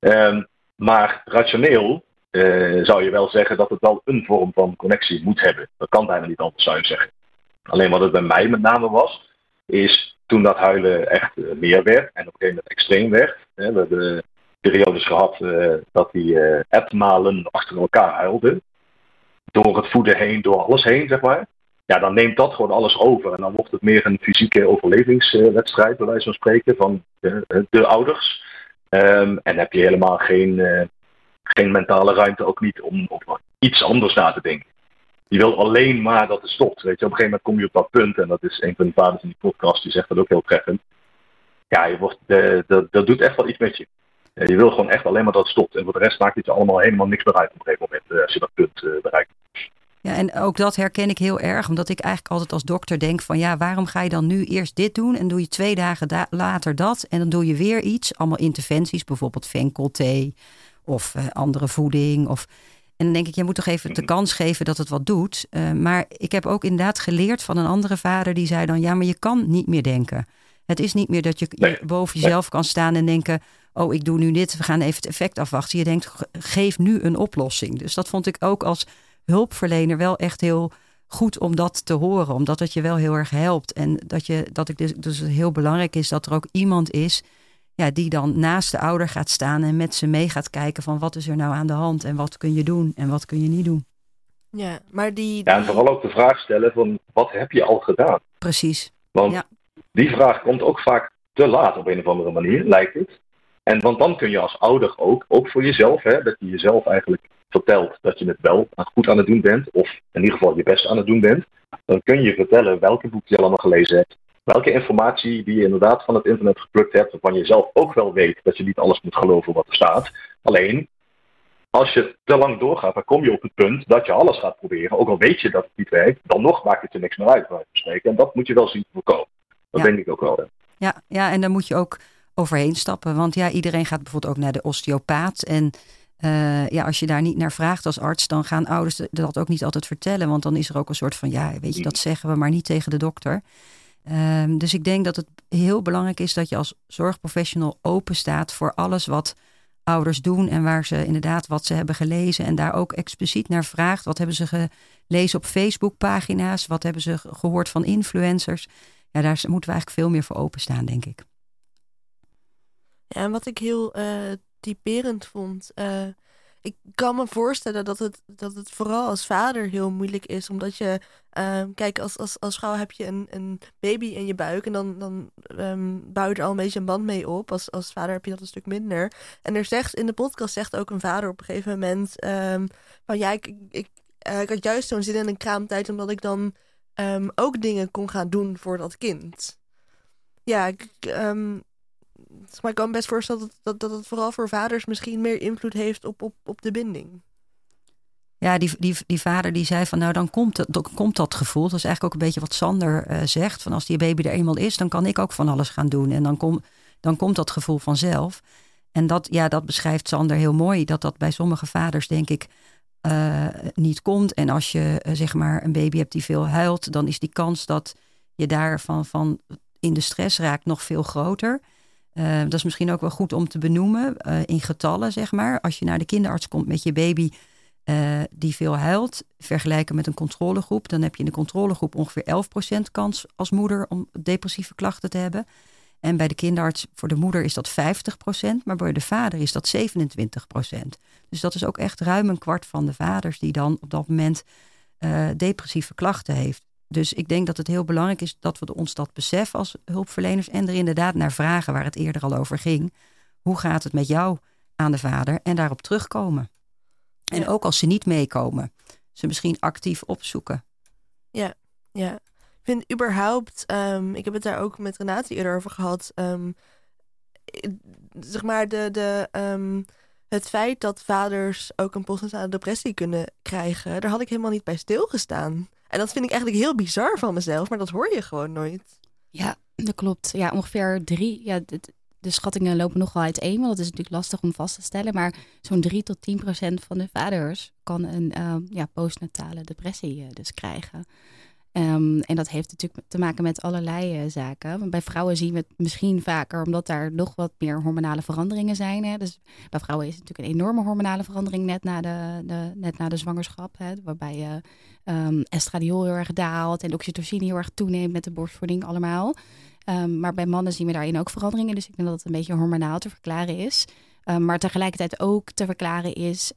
Um, maar rationeel uh, zou je wel zeggen dat het wel een vorm van connectie moet hebben. Dat kan bijna niet anders, zou je zeggen. Alleen wat het bij mij met name was, is toen dat huilen echt uh, meer werd en op een gegeven moment extreem werd. We hebben periodes gehad uh, dat die uh, etmalen achter elkaar huilden. Door het voeden heen, door alles heen, zeg maar ja, dan neemt dat gewoon alles over. En dan wordt het meer een fysieke overlevingswedstrijd, bij wijze van spreken, van de, de ouders. Um, en heb je helemaal geen, geen mentale ruimte ook niet om over iets anders na te denken. Je wil alleen maar dat het stopt. Weet je, op een gegeven moment kom je op dat punt, en dat is een van de vaders in die podcast, die zegt dat ook heel treffend. Ja, je wordt, uh, dat, dat doet echt wel iets met je. Je wil gewoon echt alleen maar dat het stopt. En voor de rest maakt het je allemaal helemaal niks uit op een gegeven moment, als je dat punt bereikt. Ja, en ook dat herken ik heel erg, omdat ik eigenlijk altijd als dokter denk van ja, waarom ga je dan nu eerst dit doen en doe je twee dagen later dat en dan doe je weer iets, allemaal interventies, bijvoorbeeld venkelthee of uh, andere voeding of en dan denk ik, je moet toch even de kans geven dat het wat doet. Uh, maar ik heb ook inderdaad geleerd van een andere vader die zei dan ja, maar je kan niet meer denken. Het is niet meer dat je, je boven jezelf kan staan en denken: Oh, ik doe nu dit, we gaan even het effect afwachten. Je denkt: geef nu een oplossing. Dus dat vond ik ook als hulpverlener wel echt heel goed om dat te horen. Omdat het je wel heel erg helpt. En dat, je, dat ik dus, dus heel belangrijk is dat er ook iemand is ja, die dan naast de ouder gaat staan en met ze mee gaat kijken van wat is er nou aan de hand en wat kun je doen en wat kun je niet doen. Ja, maar die, Ja, en vooral ook de vraag stellen van wat heb je al gedaan? Precies. Want ja. die vraag komt ook vaak te laat op een of andere manier, lijkt het. En want dan kun je als ouder ook, ook voor jezelf, hè, dat je jezelf eigenlijk vertelt dat je het wel goed aan het doen bent, of in ieder geval je best aan het doen bent, dan kun je vertellen welke boeken je allemaal gelezen hebt, welke informatie die je inderdaad van het internet geplukt hebt, waarvan je zelf ook wel weet dat je niet alles moet geloven wat er staat. Alleen, als je te lang doorgaat, dan kom je op het punt dat je alles gaat proberen, ook al weet je dat het niet werkt, dan nog maakt het je niks meer uit, bij spreken. En dat moet je wel zien te voorkomen. Dat Ja. denk ik ook wel. Ja, ja, en daar moet je ook overheen stappen. Want ja, iedereen gaat bijvoorbeeld ook naar de osteopaat. En uh, ja, als je daar niet naar vraagt als arts, dan gaan ouders dat ook niet altijd vertellen. Want dan is er ook een soort van, ja, weet je, dat zeggen we maar niet tegen de dokter. Um, dus ik denk dat het heel belangrijk is dat je als zorgprofessional open staat voor alles wat ouders doen en waar ze inderdaad wat ze hebben gelezen en daar ook expliciet naar vraagt. Wat hebben ze gelezen op Facebookpagina's? Wat hebben ze gehoord van influencers? Ja, daar moeten we eigenlijk veel meer voor openstaan, denk ik. Ja, en wat ik heel uh, typerend vond. Uh, ik kan me voorstellen dat het, dat het vooral als vader heel moeilijk is. Omdat je, uh, kijk, als, als, als vrouw heb je een, een baby in je buik. En dan, dan um, bouw je er al een beetje een band mee op. Als, als vader heb je dat een stuk minder. En er zegt in de podcast zegt ook een vader op een gegeven moment: um, van ja, ik, ik, ik had juist zo'n zin in een kraamtijd. Omdat ik dan ook dingen kon gaan doen voor dat kind. Ja, ik, maar ik kan me best voorstellen dat, dat, dat het vooral voor vaders misschien meer invloed heeft op, op, op de binding. Ja, die, die, die vader die zei van nou dan komt, dan komt dat gevoel. Dat is eigenlijk ook een beetje wat Sander uh, zegt. Van als die baby er eenmaal is, dan kan ik ook van alles gaan doen. En dan, kom, dan komt dat gevoel vanzelf. En dat, ja, dat beschrijft Sander heel mooi. Dat dat bij sommige vaders denk ik uh, niet komt. En als je uh, zeg maar een baby hebt die veel huilt, dan is die kans dat je daarvan van in de stress raakt nog veel groter. Uh, dat is misschien ook wel goed om te benoemen in getallen, zeg maar. Als je naar de kinderarts komt met je baby die veel huilt, vergelijken met een controlegroep, dan heb je in de controlegroep ongeveer 11% kans als moeder om depressieve klachten te hebben. En bij de kinderarts voor de moeder is dat 50%, maar bij de vader is dat 27%. Dus dat is ook echt ruim een kwart van de vaders die dan op dat moment uh, depressieve klachten heeft. Dus ik denk dat het heel belangrijk is dat we ons dat beseffen als hulpverleners en er inderdaad naar vragen waar het eerder al over ging. Hoe gaat het met jou aan de vader en daarop terugkomen? En ook als ze niet meekomen, ze misschien actief opzoeken. Ja, ja. Ik vind überhaupt, um, ik heb het daar ook met Renate eerder over gehad. Um, zeg maar, de, de, um, het feit dat vaders ook een postnatale depressie kunnen krijgen, daar had ik helemaal niet bij stilgestaan. En dat vind ik eigenlijk heel bizar van mezelf, maar dat hoor je gewoon nooit. Ja, dat klopt. Ja, ongeveer drie. Ja, de, schattingen lopen nogal uiteen, want dat is natuurlijk lastig om vast te stellen. Maar zo'n 3 tot 10 procent van de vaders kan een uh, ja, postnatale depressie uh, dus krijgen. Um, en dat heeft natuurlijk te maken met allerlei uh, zaken. Want bij vrouwen zien we het misschien vaker, omdat daar nog wat meer hormonale veranderingen zijn. Hè. Dus bij vrouwen is het natuurlijk een enorme hormonale verandering net na de, de net na de zwangerschap. Hè, waarbij um, estradiol heel erg daalt en oxytocine heel erg toeneemt met de borstvoeding allemaal. Um, maar bij mannen zien we daarin ook veranderingen. Dus ik denk dat het een beetje hormonaal te verklaren is. Maar tegelijkertijd ook te verklaren is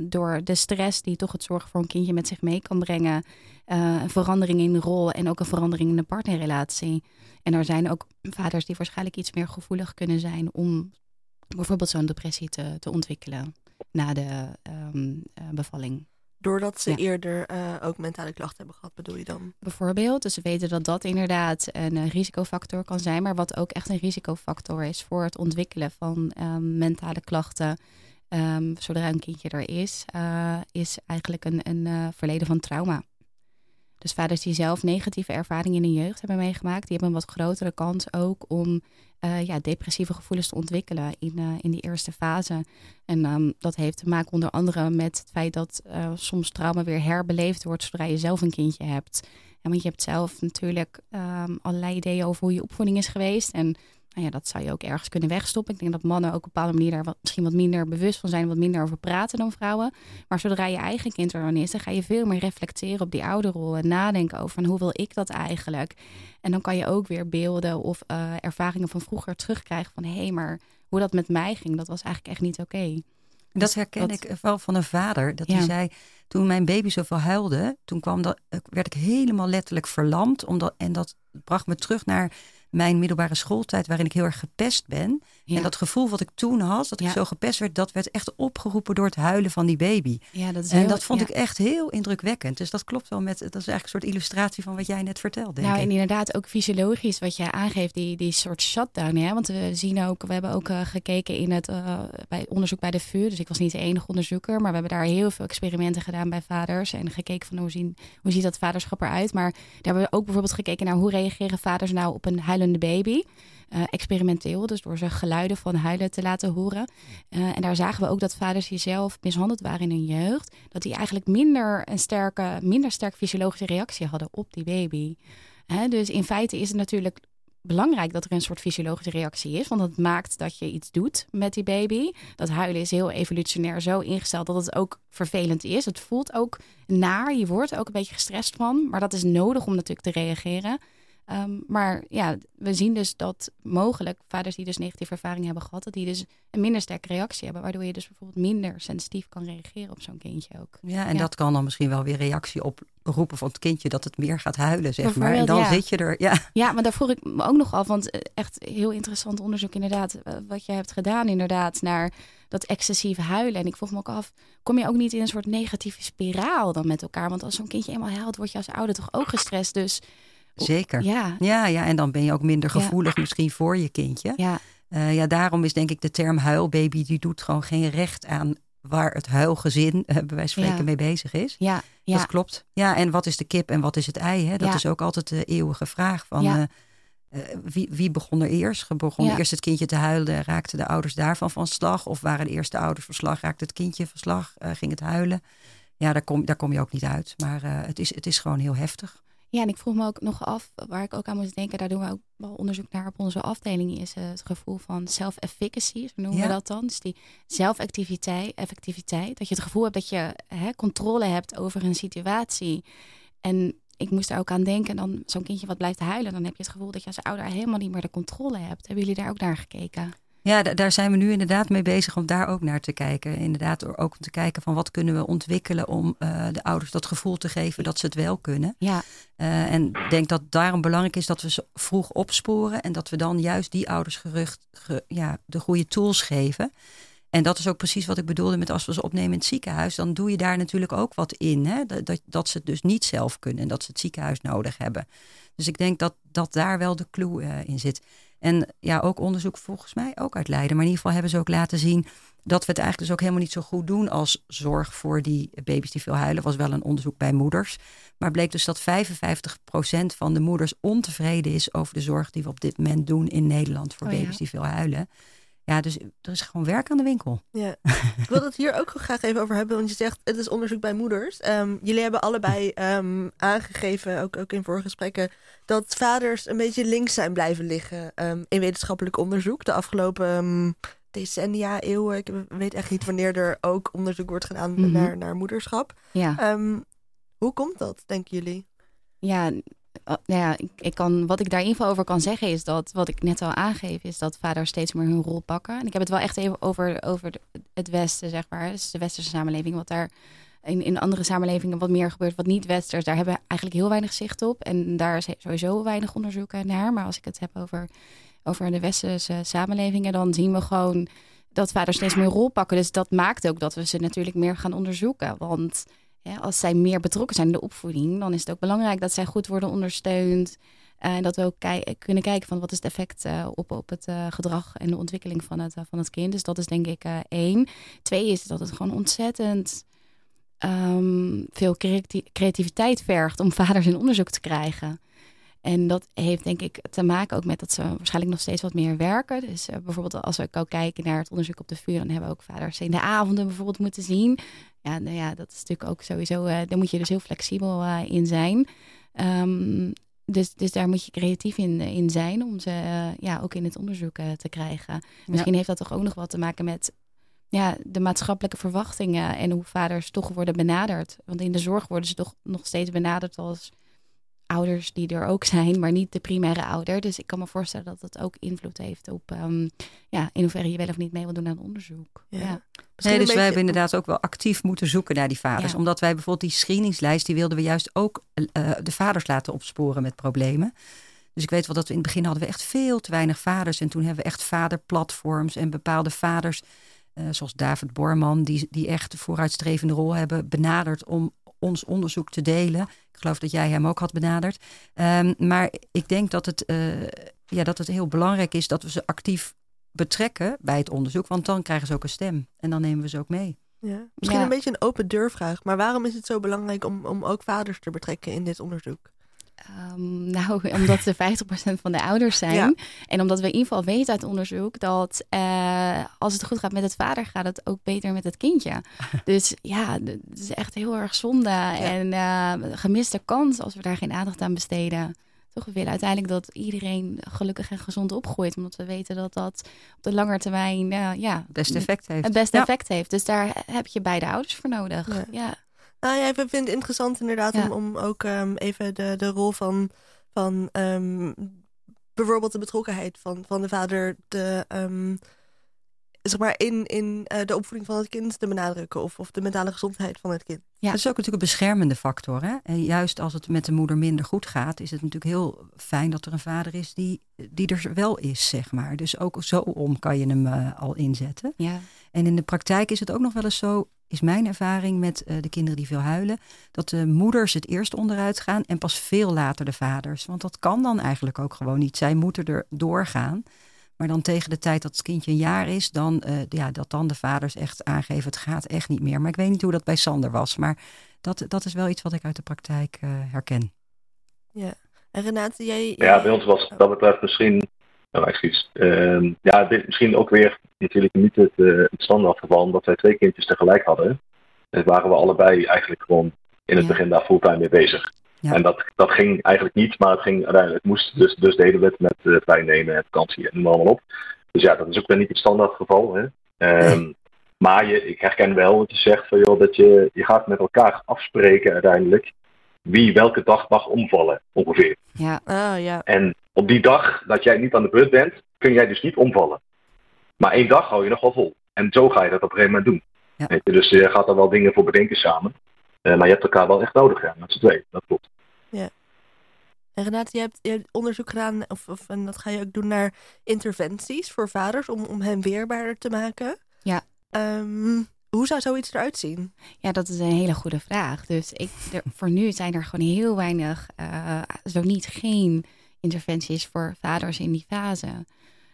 door de stress die toch het zorgen voor een kindje met zich mee kan brengen. Uh, een verandering in de rol en ook een verandering in de partnerrelatie. En er zijn ook vaders die waarschijnlijk iets meer gevoelig kunnen zijn om bijvoorbeeld zo'n depressie te, te ontwikkelen na de um, uh, bevalling. Doordat ze ja. eerder uh, ook mentale klachten hebben gehad, bedoel je dan? Bijvoorbeeld, dus we weten dat dat inderdaad een uh, risicofactor kan zijn. Maar wat ook echt een risicofactor is voor het ontwikkelen van um, mentale klachten, um, zodra een kindje er is, uh, is eigenlijk een, een verleden van trauma. Dus vaders die zelf negatieve ervaringen in hun jeugd hebben meegemaakt, die hebben een wat grotere kans ook om uh, ja, depressieve gevoelens te ontwikkelen in, uh, in die eerste fase. En um, dat heeft te maken onder andere met het feit dat uh, soms trauma weer herbeleefd wordt zodra je zelf een kindje hebt. Want je hebt zelf natuurlijk um, allerlei ideeën over hoe je opvoeding is geweest. En nou ja, dat zou je ook ergens kunnen wegstoppen. Ik denk dat mannen ook op een bepaalde manier daar wat, misschien wat minder bewust van zijn, wat minder over praten dan vrouwen. Maar zodra je eigen kind er dan is, dan ga je veel meer reflecteren op die ouderrol en nadenken over van hoe wil ik dat eigenlijk. En dan kan je ook weer beelden of uh, ervaringen van vroeger terugkrijgen van hé, hey, maar hoe dat met mij ging, dat was eigenlijk echt niet oké. Okay. Dat herken dat, ik wel van een vader. Dat ja. hij zei, toen mijn baby zoveel huilde, toen kwam dat, werd ik helemaal letterlijk verlamd. Omdat, en dat bracht me terug naar mijn middelbare schooltijd, waarin ik heel erg gepest ben. Ja. En dat gevoel wat ik toen had, dat ik ja. zo gepest werd, dat werd echt opgeroepen door het huilen van die baby. Ja, dat is en heel, dat vond ik echt heel indrukwekkend. Dus dat klopt wel met, dat is eigenlijk een soort illustratie van wat jij net vertelde. Nou, ik. en inderdaad ook fysiologisch wat jij aangeeft, die, die soort shutdown. Hè? Want we zien ook, we hebben ook uh, gekeken in het uh, bij onderzoek bij de VU. Dus ik was niet de enige onderzoeker, maar we hebben daar heel veel experimenten gedaan bij vaders. En gekeken van hoe, zien, hoe ziet dat vaderschap eruit. Maar daar hebben we ook bijvoorbeeld gekeken naar hoe reageren vaders nou op een huilende baby. Uh, experimenteel, dus door ze geluiden van huilen te laten horen. Uh, en daar zagen we ook dat vaders die zelf mishandeld waren in hun jeugd, dat die eigenlijk minder een sterke, minder sterk fysiologische reactie hadden op die baby. Dus in feite is het natuurlijk belangrijk dat er een soort fysiologische reactie is. Want het maakt dat je iets doet met die baby. Dat huilen is heel evolutionair zo ingesteld dat het ook vervelend is. Het voelt ook naar. Je wordt er ook een beetje gestrest van. Maar dat is nodig om natuurlijk te reageren. Ehm, maar ja, we zien dus dat mogelijk vaders die dus negatieve ervaring hebben gehad, dat die dus een minder sterke reactie hebben, waardoor je dus bijvoorbeeld minder sensitief kan reageren op zo'n kindje ook. Ja, en dat kan dan misschien wel weer reactie oproepen van het kindje dat het meer gaat huilen, zeg maar. En dan zit je er, ja. Ja, maar daar vroeg ik me ook nog af, want eh, echt heel interessant onderzoek inderdaad, eh, wat je hebt gedaan inderdaad naar dat excessieve huilen. En ik vroeg me ook af, kom je ook niet in een soort negatieve spiraal dan met elkaar? Want als zo'n kindje eenmaal huilt, word je als ouder toch ook gestrest. Dus Zeker. Ja. ja, ja. En dan ben je ook minder gevoelig misschien voor je kindje. Ja. Uh, ja, daarom is denk ik de term huilbaby, die doet gewoon geen recht aan waar het huilgezin, uh, bij wijze van spreken, Ja. mee bezig is. Ja, ja. Dat klopt. Ja, en wat is de kip en wat is het ei? Hè? Dat Ja. is ook altijd de eeuwige vraag van eh, eh, wie, wie begon er eerst? Begon eerst het kindje te huilen, raakten de ouders daarvan van slag? Of waren de eerste ouders van slag, raakte het kindje van slag, eh, ging het huilen? Ja, daar kom, daar kom je ook niet uit. Maar eh, het, is, het is gewoon heel heftig. Ja, en ik vroeg me ook nog af, waar ik ook aan moest denken, daar doen we ook wel onderzoek naar op onze afdeling, is eh, het gevoel van self-efficacy, zo noemen Ja. we dat dan. Dus die zelfactiviteit, effectiviteit, dat je het gevoel hebt dat je hè, controle hebt over een situatie. En ik moest daar ook aan denken, dan zo'n kindje wat blijft huilen, dan heb je het gevoel dat je als ouder helemaal niet meer de controle hebt. Hebben jullie daar ook naar gekeken? Ja, da- daar zijn we nu inderdaad mee bezig om daar ook naar te kijken. Inderdaad, door ook om te kijken van wat kunnen we ontwikkelen om eh, de ouders dat gevoel te geven dat ze het wel kunnen. Ja, Eh, en ik denk dat daarom belangrijk is dat we ze vroeg opsporen en dat we dan juist die ouders gerucht, ge- ja, de goede tools geven. En dat is ook precies wat ik bedoelde met als we ze opnemen in het ziekenhuis, dan doe je daar natuurlijk ook wat in. Hè? Dat, dat, dat ze het dus niet zelf kunnen en dat ze het ziekenhuis nodig hebben. Dus ik denk dat, dat daar wel de clue eh, in zit. En ja, ook onderzoek volgens mij ook uit Leiden. Maar in ieder geval hebben ze ook laten zien dat we het eigenlijk dus ook helemaal niet zo goed doen als zorg voor die baby's die veel huilen. was wel een onderzoek bij moeders. Maar bleek dus dat 55% van de moeders ontevreden is over de zorg die we op dit moment doen in Nederland voor Oh ja. baby's die veel huilen. Ja, dus er is gewoon werk aan de winkel. Ja, ik wil het hier ook graag even over hebben, want je zegt het is onderzoek bij moeders. Ehm, jullie hebben allebei ehm, aangegeven, ook, ook in vorige gesprekken, dat vaders een beetje links zijn blijven liggen ehm, in wetenschappelijk onderzoek de afgelopen decennia, eeuwen. Ik weet echt niet wanneer er ook onderzoek wordt gedaan Mhm. naar, naar moederschap. ja. Hoe komt dat, denken jullie? Ja, nou ja ik, kan, wat ik daar in ieder geval over kan zeggen is dat, wat ik net al aangeef, is dat vaders steeds meer hun rol pakken. En ik heb het wel echt even over, over het Westen, zeg maar. Dus de Westerse samenleving, wat daar in, in andere samenlevingen wat meer gebeurt, wat niet Westers, daar hebben we eigenlijk heel weinig zicht op. En daar is sowieso weinig onderzoek naar. Maar als ik het heb over, over de Westerse samenlevingen, dan zien we gewoon dat vaders steeds meer rol pakken. Dus dat maakt ook dat we ze natuurlijk meer gaan onderzoeken. Want als zij meer betrokken zijn in de opvoeding, dan is het ook belangrijk dat zij goed worden ondersteund. eh, En dat we ook kei- kunnen kijken van wat is het effect eh, op, op het eh, gedrag en de ontwikkeling van het, eh, van het kind. Dus dat is denk ik eh, één. Twee is dat het gewoon ontzettend ehm, veel creati- creativiteit vergt om vaders in onderzoek te krijgen. En dat heeft denk ik te maken ook met dat ze waarschijnlijk nog steeds wat meer werken. Dus eh, bijvoorbeeld als we ook kijken naar het onderzoek op de vuur, dan hebben we ook vaders in de avonden bijvoorbeeld moeten zien. Ja, nou ja, dat is natuurlijk ook sowieso, eh daar moet je dus heel flexibel eh, in zijn. Ehm, dus, dus daar moet je creatief in, in zijn om ze ja, ook in het onderzoek te krijgen. Misschien heeft dat toch ook nog wat te maken met ja, de maatschappelijke verwachtingen en hoe vaders toch worden benaderd. Want in de zorg worden ze toch nog steeds benaderd als ouders die er ook zijn, maar niet de primaire ouder. Dus ik kan me voorstellen dat dat ook invloed heeft op ehm, ja, in hoeverre je wel of niet mee wil doen aan onderzoek. Ja. Ja. Nee, dus wij hebben inderdaad ook wel actief moeten zoeken naar die vaders. Ja. Omdat wij bijvoorbeeld die screeningslijst, die wilden we juist ook eh, de vaders laten opsporen met problemen. Dus ik weet wel dat we in het begin hadden we echt veel te weinig vaders. En toen hebben we echt vaderplatforms en bepaalde vaders, eh, zoals David Borman, die, die echt een vooruitstrevende rol hebben, benaderd om ons onderzoek te delen. Ik geloof dat jij hem ook had benaderd. Ehm, maar ik denk dat het, eh, ja, dat het heel belangrijk is dat we ze actief betrekken bij het onderzoek. Want dan krijgen ze ook een stem. En dan nemen we ze ook mee. Ja. Misschien Ja. een beetje een open deurvraag, maar waarom is het zo belangrijk om, om ook vaders te betrekken in dit onderzoek? Ehm, nou, omdat ze 50% van de ouders zijn. Ja. En omdat we in ieder geval weten uit onderzoek dat eh, als het goed gaat met het vader, gaat het ook beter met het kindje. dus ja, het is echt heel erg zonde. En eh, gemiste kans als we daar geen aandacht aan besteden. Toch, we willen uiteindelijk dat iedereen gelukkig en gezond opgroeit. Omdat we weten dat dat op de lange termijn eh, ja, Het beste effect heeft. het beste Ja. effect heeft. Dus daar heb je beide ouders voor nodig. Ja. Ja. Nou ja, ik vind het interessant inderdaad Ja. om, om ook ehm, even de, de rol van Van ehm, bijvoorbeeld de betrokkenheid van, van de vader de, ehm, zeg maar in, in eh, de opvoeding van het kind te benadrukken. Of, of de mentale gezondheid van het kind. Ja. Dat is ook natuurlijk een beschermende factor. Hè? En juist als het met de moeder minder goed gaat, is het natuurlijk heel fijn dat er een vader is die, die er wel is, zeg maar. Dus ook zo om kan je hem uh, al inzetten. Ja. En in de praktijk is het ook nog wel eens zo, is mijn ervaring met uh, de kinderen die veel huilen, dat de moeders het eerst onderuit gaan en pas veel later de vaders. Want dat kan dan eigenlijk ook gewoon niet. Zij moeten er doorgaan. Maar dan tegen de tijd dat het kindje een jaar is, dan, uh, ja, dat dan de vaders echt aangeven: het gaat echt niet meer. Maar ik weet niet hoe dat bij Sander was. Maar dat, dat is wel iets wat ik uit de praktijk uh, herken. Ja. En Renate, jij. Ja, bij ons was dat betreft misschien. Nou, excuus. Uh, ja, dit misschien ook weer natuurlijk niet het, uh, het standaardgeval, omdat wij twee kindjes tegelijk hadden. En waren we allebei eigenlijk gewoon in het ja. begin daar fulltime mee bezig. Ja. En dat, dat ging eigenlijk niet, maar het ging uiteindelijk, het moest dus, dus deden we het met uh, vrij nemen en vakantie en noem maar allemaal op. Dus ja, dat is ook weer niet het standaard geval. Hè? Um, nee. Maar je, ik herken wel wat je zegt, van, joh, dat je, je gaat met elkaar afspreken uiteindelijk wie welke dag mag omvallen, ongeveer. Ja. Oh, ja. En op die dag dat jij niet aan de beurt bent, kun jij dus niet omvallen. Maar één dag hou je nog wel vol. En zo ga je dat op een gegeven moment doen. Ja. Weet je, dus je gaat er wel dingen voor bedenken samen. Uh, maar je hebt elkaar wel echt nodig, ja, met z'n twee. Dat klopt. Ja. En Renate, je hebt, je hebt onderzoek gedaan, of, of, en dat ga je ook doen naar interventies voor vaders om, om hen weerbaarder te maken. Ja. Um, hoe zou zoiets eruit zien? Ja, dat is een hele goede vraag. Dus ik, er, voor nu zijn er gewoon heel weinig, uh, zo niet geen interventies voor vaders in die fase.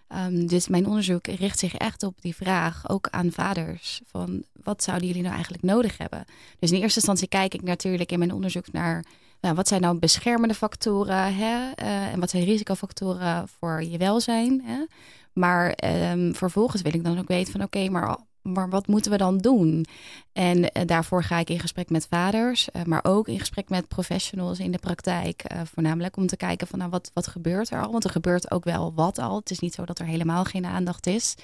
Um, dus mijn onderzoek richt zich echt op die vraag, ook aan vaders, van wat zouden jullie nou eigenlijk nodig hebben? Dus in eerste instantie kijk ik natuurlijk in mijn onderzoek naar, nou, wat zijn nou beschermende factoren hè? Uh, en wat zijn risicofactoren voor je welzijn? Hè? Maar um, vervolgens wil ik dan ook weten van oké, maar maar wat moeten we dan doen? En uh, daarvoor ga ik in gesprek met vaders, uh, maar ook in gesprek met professionals in de praktijk. Uh, voornamelijk om te kijken van nou, wat, wat gebeurt er al? Want er gebeurt ook wel wat al. Het is niet zo dat er helemaal geen aandacht is.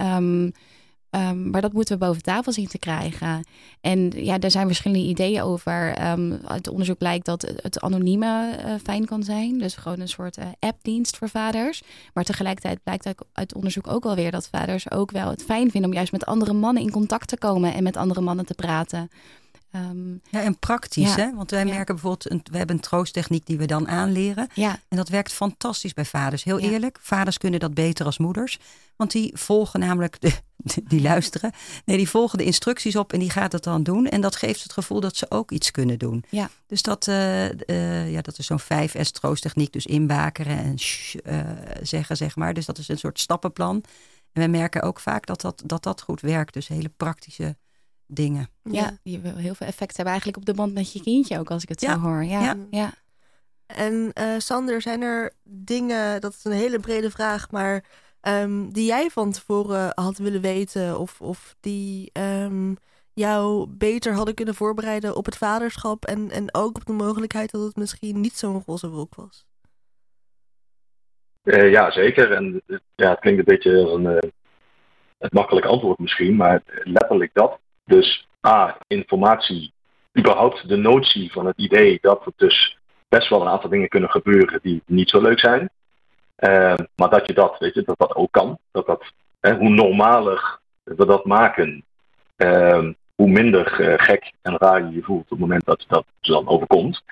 Um, Um, maar dat moeten we boven tafel zien te krijgen. En ja, er zijn verschillende ideeën over. Um, uit onderzoek blijkt dat het anonieme uh, fijn kan zijn. Dus gewoon een soort uh, appdienst voor vaders. Maar tegelijkertijd blijkt uit onderzoek ook wel weer dat vaders ook wel het fijn vinden om juist met andere mannen in contact te komen en met andere mannen te praten. Um, ja, en praktisch, ja. hè? Want wij ja. merken bijvoorbeeld, een, we hebben een troosttechniek die we dan aanleren. Ja. En dat werkt fantastisch bij vaders. Heel eerlijk, vaders kunnen dat beter als moeders. Want die volgen namelijk, de, die luisteren. Nee, die volgen de instructies op en die gaat het dan doen. En dat geeft het gevoel dat ze ook iets kunnen doen. Ja. Dus dat, uh, uh, ja, dat is zo'n 5S troosttechniek. Dus inbakeren en uh, zeggen, zeg maar. Dus dat is een soort stappenplan. En we merken ook vaak dat dat, dat, dat goed werkt. Dus hele praktische dingen. Ja, je wil heel veel effect hebben eigenlijk op de band met je kindje ook, als ik het ja. zo hoor. Ja, ja. ja. En uh, Sander, zijn er dingen, dat is een hele brede vraag, maar um, die jij van tevoren had willen weten of, of die um, jou beter hadden kunnen voorbereiden op het vaderschap en, en ook op de mogelijkheid dat het misschien niet zo'n roze wolk was? Uh, ja, zeker. En ja, het klinkt een beetje als een, uh, het makkelijk antwoord misschien, maar letterlijk dat. Dus A, informatie, überhaupt de notie van het idee dat er dus best wel een aantal dingen kunnen gebeuren die niet zo leuk zijn. Uh, maar dat je dat, weet je, dat dat ook kan. Dat dat, hè, hoe normaler we dat maken, uh, hoe minder uh, gek en raar je je voelt op het moment dat dat dan overkomt.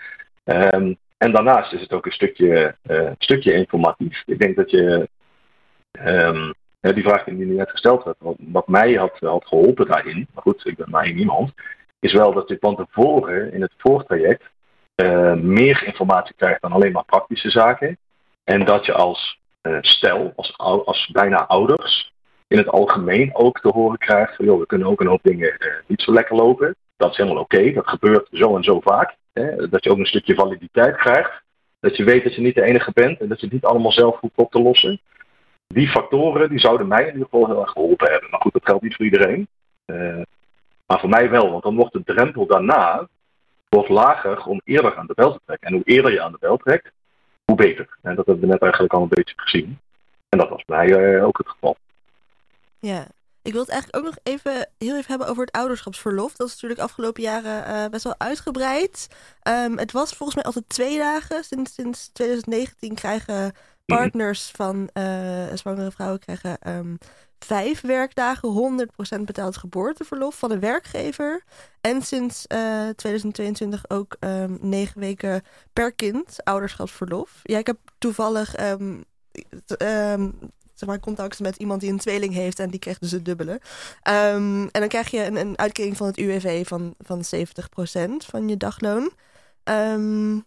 Um, en daarnaast is het ook een stukje, uh, stukje informatief. Ik denk dat je ja, die vraag die nu net gesteld werd, wat, mij had, had geholpen daarin, maar goed, ik ben maar één iemand, is wel dat je van tevoren in het voortraject uh, meer informatie krijgt dan alleen maar praktische zaken. En dat je als uh, stel, als, als bijna ouders, in het algemeen ook te horen krijgt van, joh, we kunnen ook een hoop dingen niet zo lekker lopen. Dat is helemaal oké, dat gebeurt zo en zo vaak. Hè? Dat je ook een stukje validiteit krijgt. Dat je weet dat je niet de enige bent en dat je het niet allemaal zelf hoeft op te lossen die factoren die zouden mij in ieder geval heel erg geholpen hebben. Maar goed, dat geldt niet voor iedereen. Uh, maar voor mij wel, want dan wordt de drempel daarna wordt lager om eerder aan de bel te trekken. En hoe eerder je aan de bel trekt, hoe beter. En dat hebben we net eigenlijk al een beetje gezien. En dat was bij mij uh, ook het geval. Ja, Ik wil het eigenlijk ook nog even heel even hebben over het ouderschapsverlof. Dat is natuurlijk afgelopen jaren uh, best wel uitgebreid. Um, het was volgens mij altijd twee dagen. Sinds, sinds 2019 krijgen partners van uh, zwangere vrouwen krijgen um, vijf werkdagen 100% betaald geboorteverlof van een werkgever. En sinds uh, 2022 ook um, negen weken per kind ouderschapsverlof. Ja, ik heb toevallig um, zeg maar, contact met iemand die een tweeling heeft en die krijgt dus het dubbele. En dan krijg je een, een uitkering van het UWV van, van 70% van je dagloon. Um,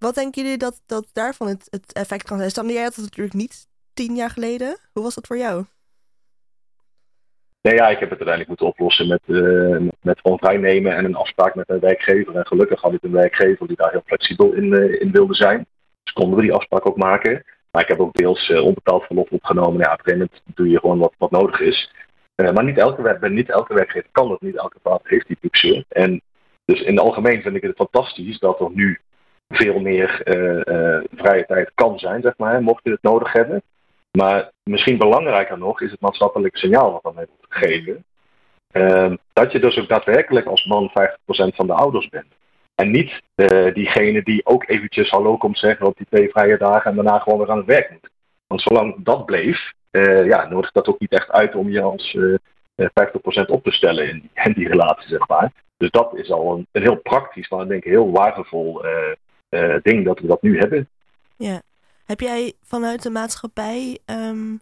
wat denken jullie dat, dat daarvan het, het effect kan zijn? Sander, jij had het natuurlijk niet tien jaar geleden. Hoe was dat voor jou? Nee, ja, ik heb het uiteindelijk moeten oplossen met, uh, met en een afspraak met een werkgever. En gelukkig had ik een werkgever die daar heel flexibel in, uh, in wilde zijn. Dus konden we die afspraak ook maken. Maar ik heb ook deels uh, onbetaald verlof opgenomen. Ja, op een gegeven moment doe je gewoon wat, wat nodig is. maar niet elke, niet elke werkgever kan dat. Niet elke vader heeft die luxe. En dus in het algemeen vind ik het fantastisch dat er nu veel meer vrije tijd kan zijn, zeg maar, mocht je het nodig hebben. Maar misschien belangrijker nog is het maatschappelijk signaal wat dan heeft gegeven. Uh, dat je dus ook daadwerkelijk als man 50% van de ouders bent. En niet uh, diegene die ook eventjes hallo komt zeggen op die twee vrije dagen en daarna gewoon weer aan het werk moet. Want zolang dat bleef, uh, ja, nodigt dat ook niet echt uit om je als uh, eh, 50% op te stellen in, in, die relatie, zeg maar. Dus dat is al een, een heel praktisch, maar ik denk heel waardevol ding dat we dat nu hebben. Ja. Heb jij vanuit de maatschappij um,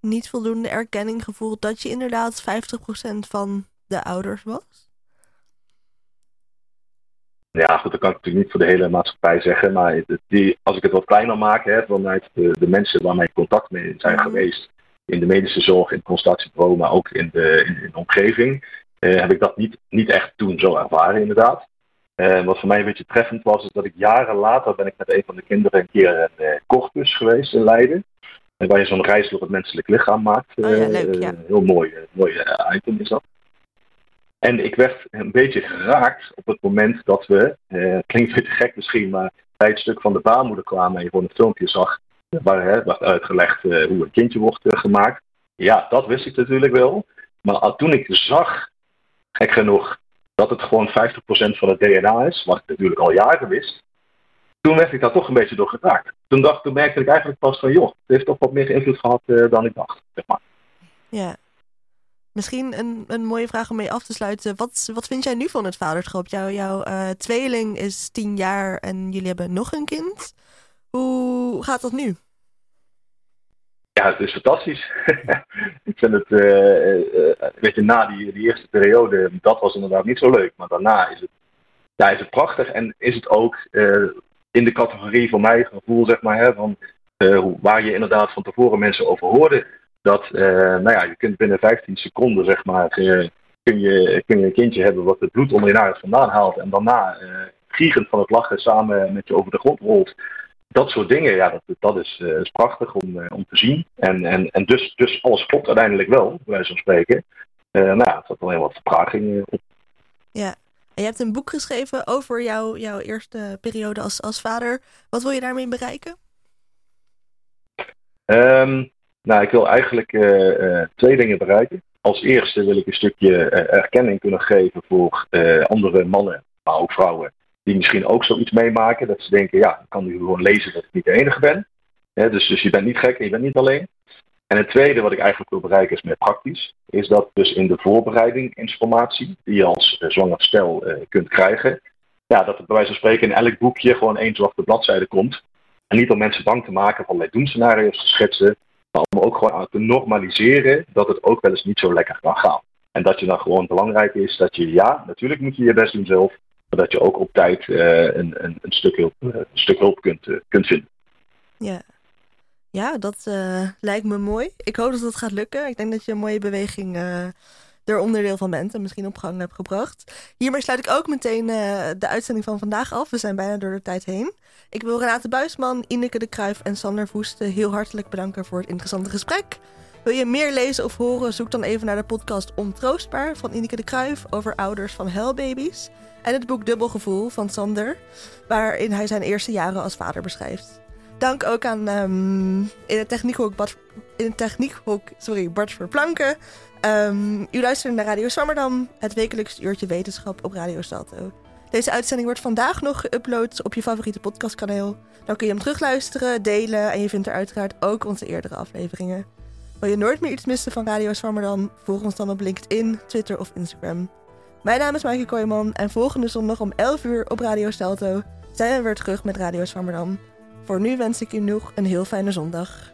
niet voldoende erkenning gevoeld dat je inderdaad 50% van de ouders was? Ja, goed, dat kan ik natuurlijk niet voor de hele maatschappij zeggen. Maar die, als ik het wat kleiner maak, hè, vanuit de, de mensen waarmee ik contact mee zijn mm. geweest. In de medische zorg, in het consultatiebureau, maar ook in de, in, in de omgeving. Eh, heb ik dat niet, niet echt toen zo ervaren, inderdaad. Uh, wat voor mij een beetje treffend was, is dat ik jaren later ben ik met een van de kinderen een keer een uh, geweest in Leiden. En waar je zo'n reis door het menselijk lichaam maakt. Oh, ja, leuk, ja. Een heel mooi, mooi item is dat. En ik werd een beetje geraakt op het moment dat we, klinkt een beetje gek misschien, maar bij het stuk van de baarmoeder kwamen en je gewoon een filmpje zag waar hè, werd uitgelegd uh, hoe een kindje wordt uh, gemaakt. Ja, dat wist ik natuurlijk wel. Maar toen ik zag, gek genoeg, dat het gewoon 50% van het DNA is, wat ik natuurlijk al jaren wist, toen werd ik daar toch een beetje door geraakt. Toen, dacht, toen merkte ik eigenlijk pas van, joh, het heeft toch wat meer invloed gehad dan ik dacht. Zeg maar. Ja, Misschien een, een mooie vraag om mee af te sluiten. Wat, wat vind jij nu van het vaderschap? Jouw, jouw uh, tweeling is tien jaar en jullie hebben nog een kind. Hoe gaat dat nu? Ja, het is fantastisch. ik vind het, uh, uh, weet je, na die, die eerste periode, dat was inderdaad niet zo leuk. Maar daarna is het, ja, is het prachtig en is het ook in de categorie van mij gevoel, zeg maar, hè, van, waar je inderdaad van tevoren mensen over hoorde dat nou ja, je kunt binnen 15 seconden zeg maar, kun, je, kun je een kindje hebben wat het bloed onder je naad vandaan haalt en daarna giegend van het lachen samen met je over de grond rolt. Dat soort dingen, ja, dat, dat is, is prachtig om, om te zien. En, en, en dus, dus alles klopt uiteindelijk wel, bij wijze van spreken. nou ja, het zat alleen wat vertraging op. Ja, en je hebt een boek geschreven over jouw, jouw eerste periode als, als vader. Wat wil je daarmee bereiken? Um, nou, ik wil eigenlijk twee dingen bereiken. Als eerste wil ik een stukje erkenning kunnen geven voor andere mannen, maar ook vrouwen, die misschien ook zoiets meemaken. Dat ze denken, ja, ik kan nu gewoon lezen dat ik niet de enige ben. dus, dus je bent niet gek en je bent niet alleen. En het tweede wat ik eigenlijk wil bereiken is meer praktisch. Is dat dus in de voorbereiding informatie, die je als zwanger stel kunt krijgen, ja, dat het bij wijze van spreken in elk boekje gewoon één zwarte bladzijde komt. En niet om mensen bang te maken van doemscenario's te schetsen, maar om ook gewoon te normaliseren dat het ook wel eens niet zo lekker kan gaan. En dat je dan gewoon belangrijk is dat je, ja, natuurlijk moet je je best doen zelf, maar dat je ook op tijd uh, een, een, een, stuk hulp, uh, een stuk hulp kunt, uh, kunt vinden. Ja, ja dat lijkt me mooi. Ik hoop dat het gaat lukken. Ik denk dat je een mooie beweging er onderdeel van bent en misschien op gang hebt gebracht. Hiermee sluit ik ook meteen de uitzending van vandaag af. We zijn bijna door de tijd heen. Ik wil Renate Buisman, Ineke de Kruif en Sander Voesten heel hartelijk bedanken voor het interessante gesprek. Wil je meer lezen of horen, zoek dan even naar de podcast Ontroostbaar van Ineke de Kruif over ouders van huilbabies. En het boek Dubbelgevoel van Sander, waarin hij zijn eerste jaren als vader beschrijft. Dank ook aan um, in de techniekhoek Bart, in het techniekhok, sorry, Bart Verplanken. Um, u luistert naar Radio Swammerdam, het wekelijks uurtje wetenschap op Radio Salto. Deze uitzending wordt vandaag nog geüpload op je favoriete podcastkanaal. Dan kun je hem terugluisteren, delen en je vindt er uiteraard ook onze eerdere afleveringen. Wil je nooit meer iets missen van Radio Swammerdam? Volg ons dan op LinkedIn, Twitter of Instagram. Mijn naam is Maaike Kooijman en volgende zondag om 11 uur op Radio Stelto zijn we weer terug met Radio Swammerdam. Voor nu wens ik u nog een heel fijne zondag.